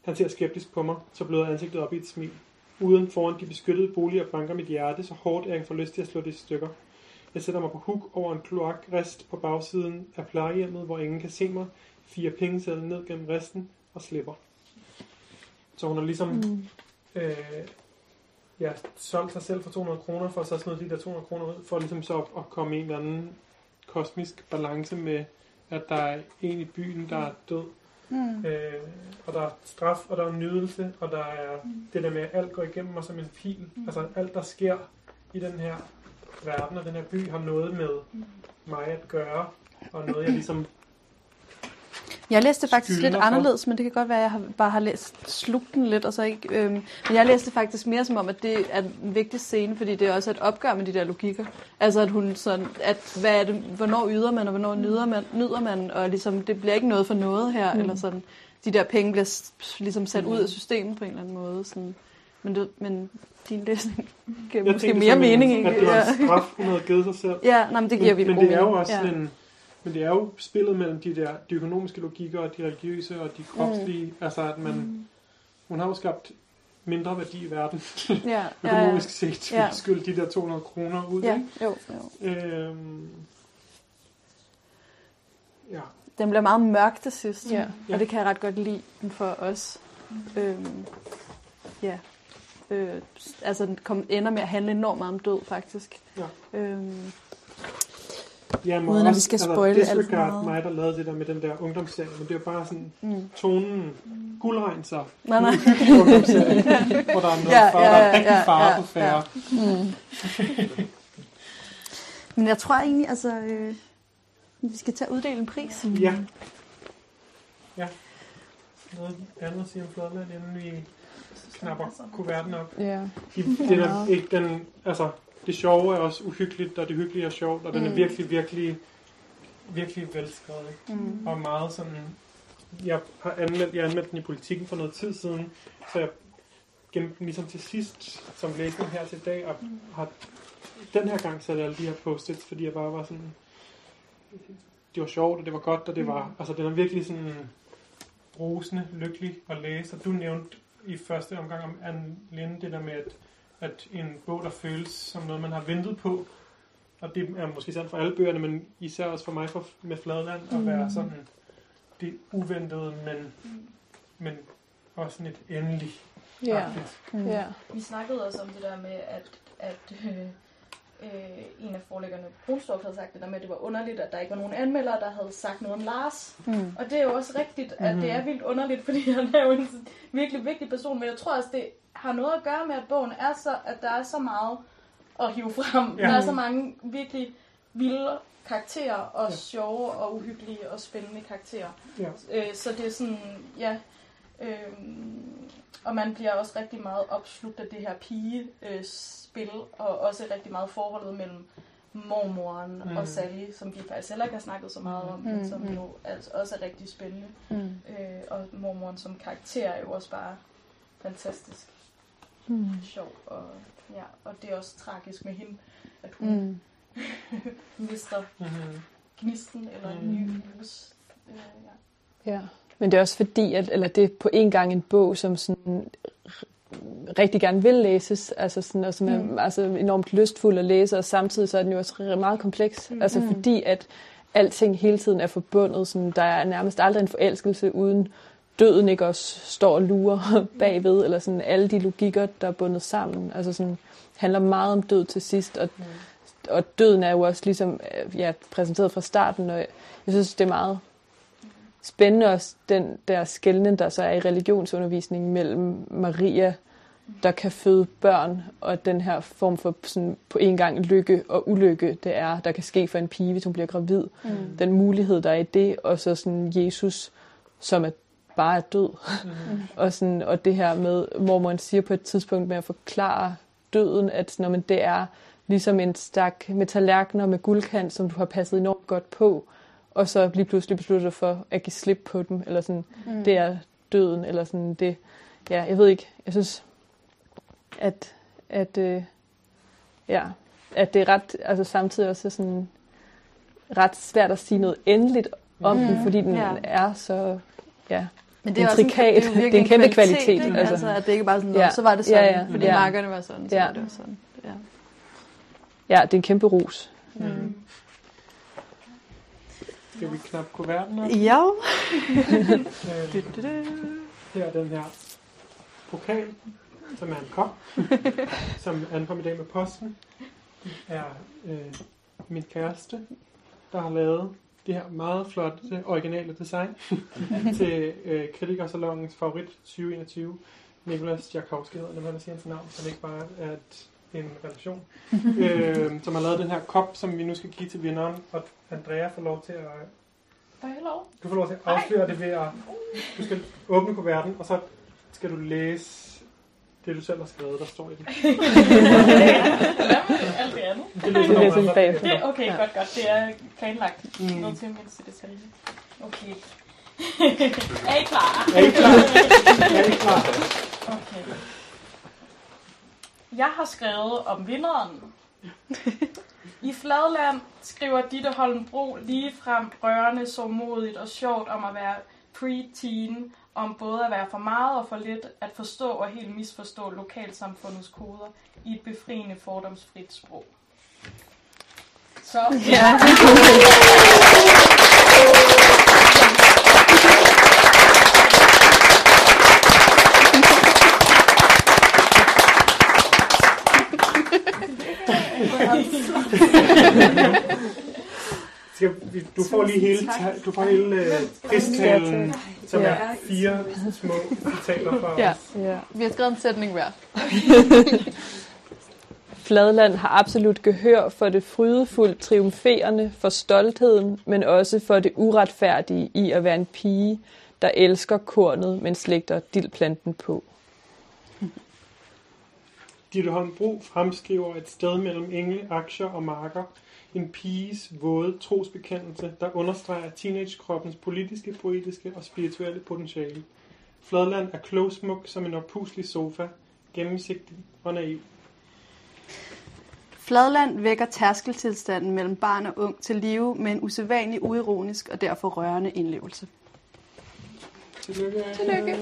Han ser skeptisk på mig, så bløder ansigtet op i et smil. Uden foran de beskyttede boliger banker mit hjerte så hårdt, at jeg får lyst til at slå det i stykker. Jeg sætter mig på huk over en kloakrest på bagsiden af plejehjemmet, hvor ingen kan se mig, fire pengesedler ned gennem resten og slipper. Så hun har ligesom mm. øh, ja, solgt sig selv for 200 kroner, for så smide de der 200 kroner ud, for ligesom så at, at komme i en eller anden kosmisk balance med, at der er en i byen, der er død. Mm. Øh, og der er straf, og der er nydelse, og der er mm. det der med, at alt går igennem mig som en pil. Mm. Altså alt, der sker i den her verden og den her by, har noget med Mm. mig at gøre, og noget, jeg ligesom... Jeg læste faktisk lidt for. anderledes, men det kan godt være, at jeg har, bare har læst, slugt den lidt. Og så ikke, øhm, men jeg læste faktisk mere som om, at det er en vigtig scene, fordi det er også et opgør med de der logikker. Altså, at hun sådan, at hvad er det, hvornår yder man, og hvornår nyder man, nyder man, og ligesom, det bliver ikke noget for noget her, mm. eller sådan. De der penge bliver ligesom sat ud af systemet på en eller anden måde. Sådan. Men, det, men din læsning giver Jeg måske mere mening. At det var Ja. en straf, hun havde givet sig selv. Ja, nej, men det giver men, virkelig men det er jo også ja. en, men det er jo spillet mellem de der de økonomiske logikker og de religiøse og de kropslige, mm. altså at man Mm. hun har jo skabt mindre værdi i verden, Ja, ja, ja. økonomisk set, Ja. ja. skylde de der 200 kroner ud, Ja, ikke? jo, jo. Øhm, ja. Den bliver meget mørk til sidst, Ja. og det kan jeg ret godt lide for os. Øhm, ja. Øh, altså, den kom, ender med at handle enormt meget om død, faktisk. Ja. Øhm, Ja, men Uden at vi skal altså, spoile alt for meget. mig, der lavede det der med den der ungdomsserie, men det er bare sådan mm. tonen, guldregn så, Nej, nej. ungdomsserie, hvor der er noget Ja, far, ja, der er ja, rigtig ja, fare ja, på færre. Mm. Men jeg tror egentlig, altså, øh, vi skal tage uddele en pris. Ja. Ja. Noget andet at sige om Fladland, inden vi knapper kuverten op. Ja. De, det er ikke den, altså, det sjove er også uhyggeligt, og det hyggelige er sjovt, og den er Mm. virkelig, virkelig, virkelig velskrevet. Mm. Og meget sådan, jeg har anmeldt, jeg anmeldte den i politikken for noget tid siden, så jeg gemte den ligesom til sidst, som læsning her til dag, og har den her gang sat alle de her post-its, fordi jeg bare var sådan, det var sjovt, og det var godt, og det var, altså den er virkelig sådan rosende, lykkelig at læse, og du nævnte i første omgang om Anne Linde, det der med, at at en bog, der føles som noget, man har ventet på, og det er måske sandt for alle bøgerne, men især også for mig for, med Fladland, at være sådan det uventede, men, men også sådan et endeligt. Ja. Mm. Ja. Vi snakkede også om det der med, at, at øh, øh, en af forlæggerne, Brunstorff, havde sagt det der med, at det var underligt, at der ikke var nogen anmeldere, der havde sagt noget om Lars. Mm. Og det er jo også rigtigt, at det er vildt underligt, fordi han er jo en virkelig vigtig person, men jeg tror også, det har noget at gøre med, at bogen er så, at der er så meget at hive frem. Ja. Der er så mange virkelig vilde karakterer, og Ja. sjove og uhyggelige og spændende karakterer. Ja. Øh, så det er sådan, ja... Øh, og man bliver også rigtig meget opslugt af det her pigespil, og også rigtig meget forholdet mellem mormoren Mm. mm. og Sally, som vi faktisk heller ikke har snakket så meget om, Mm, men som mm. jo altså også er rigtig spændende. Mm. Øh, og mormoren som karakter er jo også bare fantastisk Mm. sjov, og, ja, og det er også tragisk med hende, at hun Mm. mister Mm-hmm. gnisten eller en ny livs. Øh, ja. Ja, men det er også fordi, at eller det er på en gang en bog, som sådan rigtig gerne vil læses, altså sådan, og som er Mm. altså enormt lystfuld at læse, og samtidig så er den jo også meget kompleks, mm. altså Mm. fordi at alting hele tiden er forbundet, sådan, der er nærmest aldrig en forelskelse uden døden ikke også står og lurer bagved, eller sådan alle de logikker, der er bundet sammen, altså sådan handler meget om død til sidst, og, Mm. og døden er jo også ligesom øh, ja, præsenteret fra starten, og jeg synes, det er meget spændende også den der skældning, der så er i religionsundervisningen mellem Maria, der kan føde børn, og den her form for sådan, på en gang lykke og ulykke, det er, der kan ske for en pige, hvis hun bliver gravid. Mm. Den mulighed, der er i det, og så sådan Jesus, som er bare er død. Mm-hmm. Og, sådan, og det her med, hvor man siger på et tidspunkt med at forklare døden, at når man det er ligesom en stak med tallerkener med guldkant, som du har passet enormt godt på, og så lige pludselig beslutter dig for at give slip på dem, eller sådan, Mm. det er døden, eller sådan det. Ja, jeg ved ikke, jeg synes, at, at, øh, ja, at det er ret, altså samtidig også sådan ret svært at sige noget endeligt om Mm. den, fordi den Ja. er så, ja, Men det er også en, intrikat. det er, Det er en kæmpe kvalitet, kvalitet, Ikke? altså. Altså, at det ikke bare er sådan, Ja. ja. så var det sådan, Ja, ja, fordi Ja. markerne var sådan, så Ja. var det jo sådan. Ja. ja, det er en kæmpe ros. Mm. Skal vi knap kuverten op? Ja. Øh, her er den her pokal, som er en kop, som ankom i dag med posten. Det er øh, min kæreste, der har lavet det her meget flotte, originale design til øh, kritikersalongens favorit 2021. Nikolas Jakowski hedder, når man siger hans navn, så det ikke bare er et, en relation. øh, som har lavet den her kop, som vi nu skal give til vinderen, og Andrea får lov til at Får jeg lov? du får lov til at afsløre det ved at... Du skal åbne kuverten, og så skal du læse det, du selv har skrevet, der står i den. Hvad med alt det andet? Det Det læser vi bagefter. Det, okay, Ja. godt, godt. Det er planlagt. Mm. Noget til mindste detalje. Okay. er I klar? Er I klar? Er I klar? Okay. Jeg har skrevet om vinderen. I Fladland skriver Ditte Holmbro lige frem rørende, så modigt og sjovt om at være pre-teen, om både at være for meget og for lidt, at forstå og helt misforstå lokalsamfundets koder i et befriende fordomsfrit sprog. Så Ja. Skal du får lige hele, du får hele øh, pristalen, som er fire små citater fra Ja. os. ja. Vi har skrevet en sætning hver. Fladland har absolut gehør for det frydefuldt triumferende, for stoltheden, men også for det uretfærdige i at være en pige, der elsker kornet, men slægter dildplanten på. Ditte Holmbro fremskriver et sted mellem engle, aktier og marker. En piges våde trosbekendelse, der understreger teenagekroppens politiske, poetiske og spirituelle potentiale. Fladland er klogsmuk som en oppuslig sofa, gennemsigtig og naiv. Fladland vækker tærskeltilstanden mellem barn og ung til live med en usædvanlig uironisk og derfor rørende indlevelse. Tillykke. Tillykke.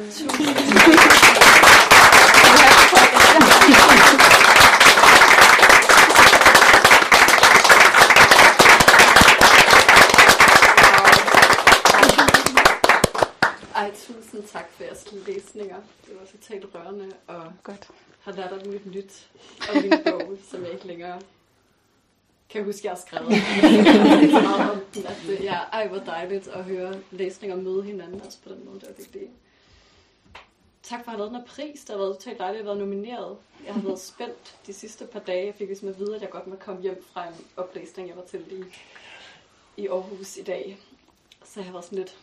Ej, tusind tak for jeres læsninger. Det var totalt rørende, og Godt. har lært alt muligt nyt om min bog, som jeg ikke længere kan huske, jeg har skrevet. Om at ja, ej, hvor dejligt at høre læsninger og møde hinanden også på den måde. Det var virkelig... Tak for at have lavet den her pris. Det har været totalt dejligt at været nomineret. Jeg har været spændt de sidste par dage. Jeg fik ligesom at vide, at jeg godt må komme hjem fra en oplæsning, jeg var til i, i Aarhus i dag. Så jeg har været sådan lidt...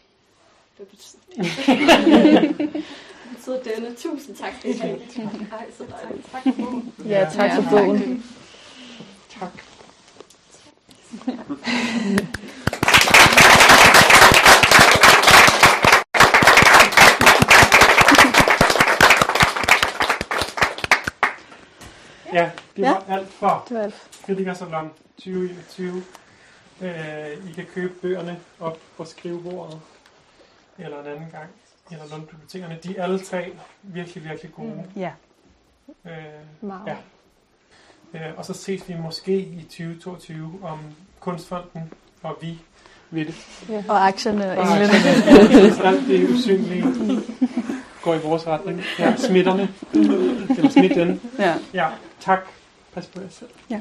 Det betyder, betyder denne. Tusind tak for det. Ej, så dejligt. Tak for bogen. Ja, tak for bogen. Tak. Ja, det var alt for Det. Kritikersalon 2021. Øh, I kan købe bøgerne op på skrivebordet eller en anden gang, eller lånebibliotekerne. De er alle tre virkelig, virkelig gode. Ja. Øh. Ja. Øh, og så ses vi måske i 2022 om Kunstfonden og vi vil det. Og aktierne og englene. Alt det usynlige går i vores retning. Ja, smitterne. Eller smitten. Ja. Ja, tak. Pas på jer selv. Ja.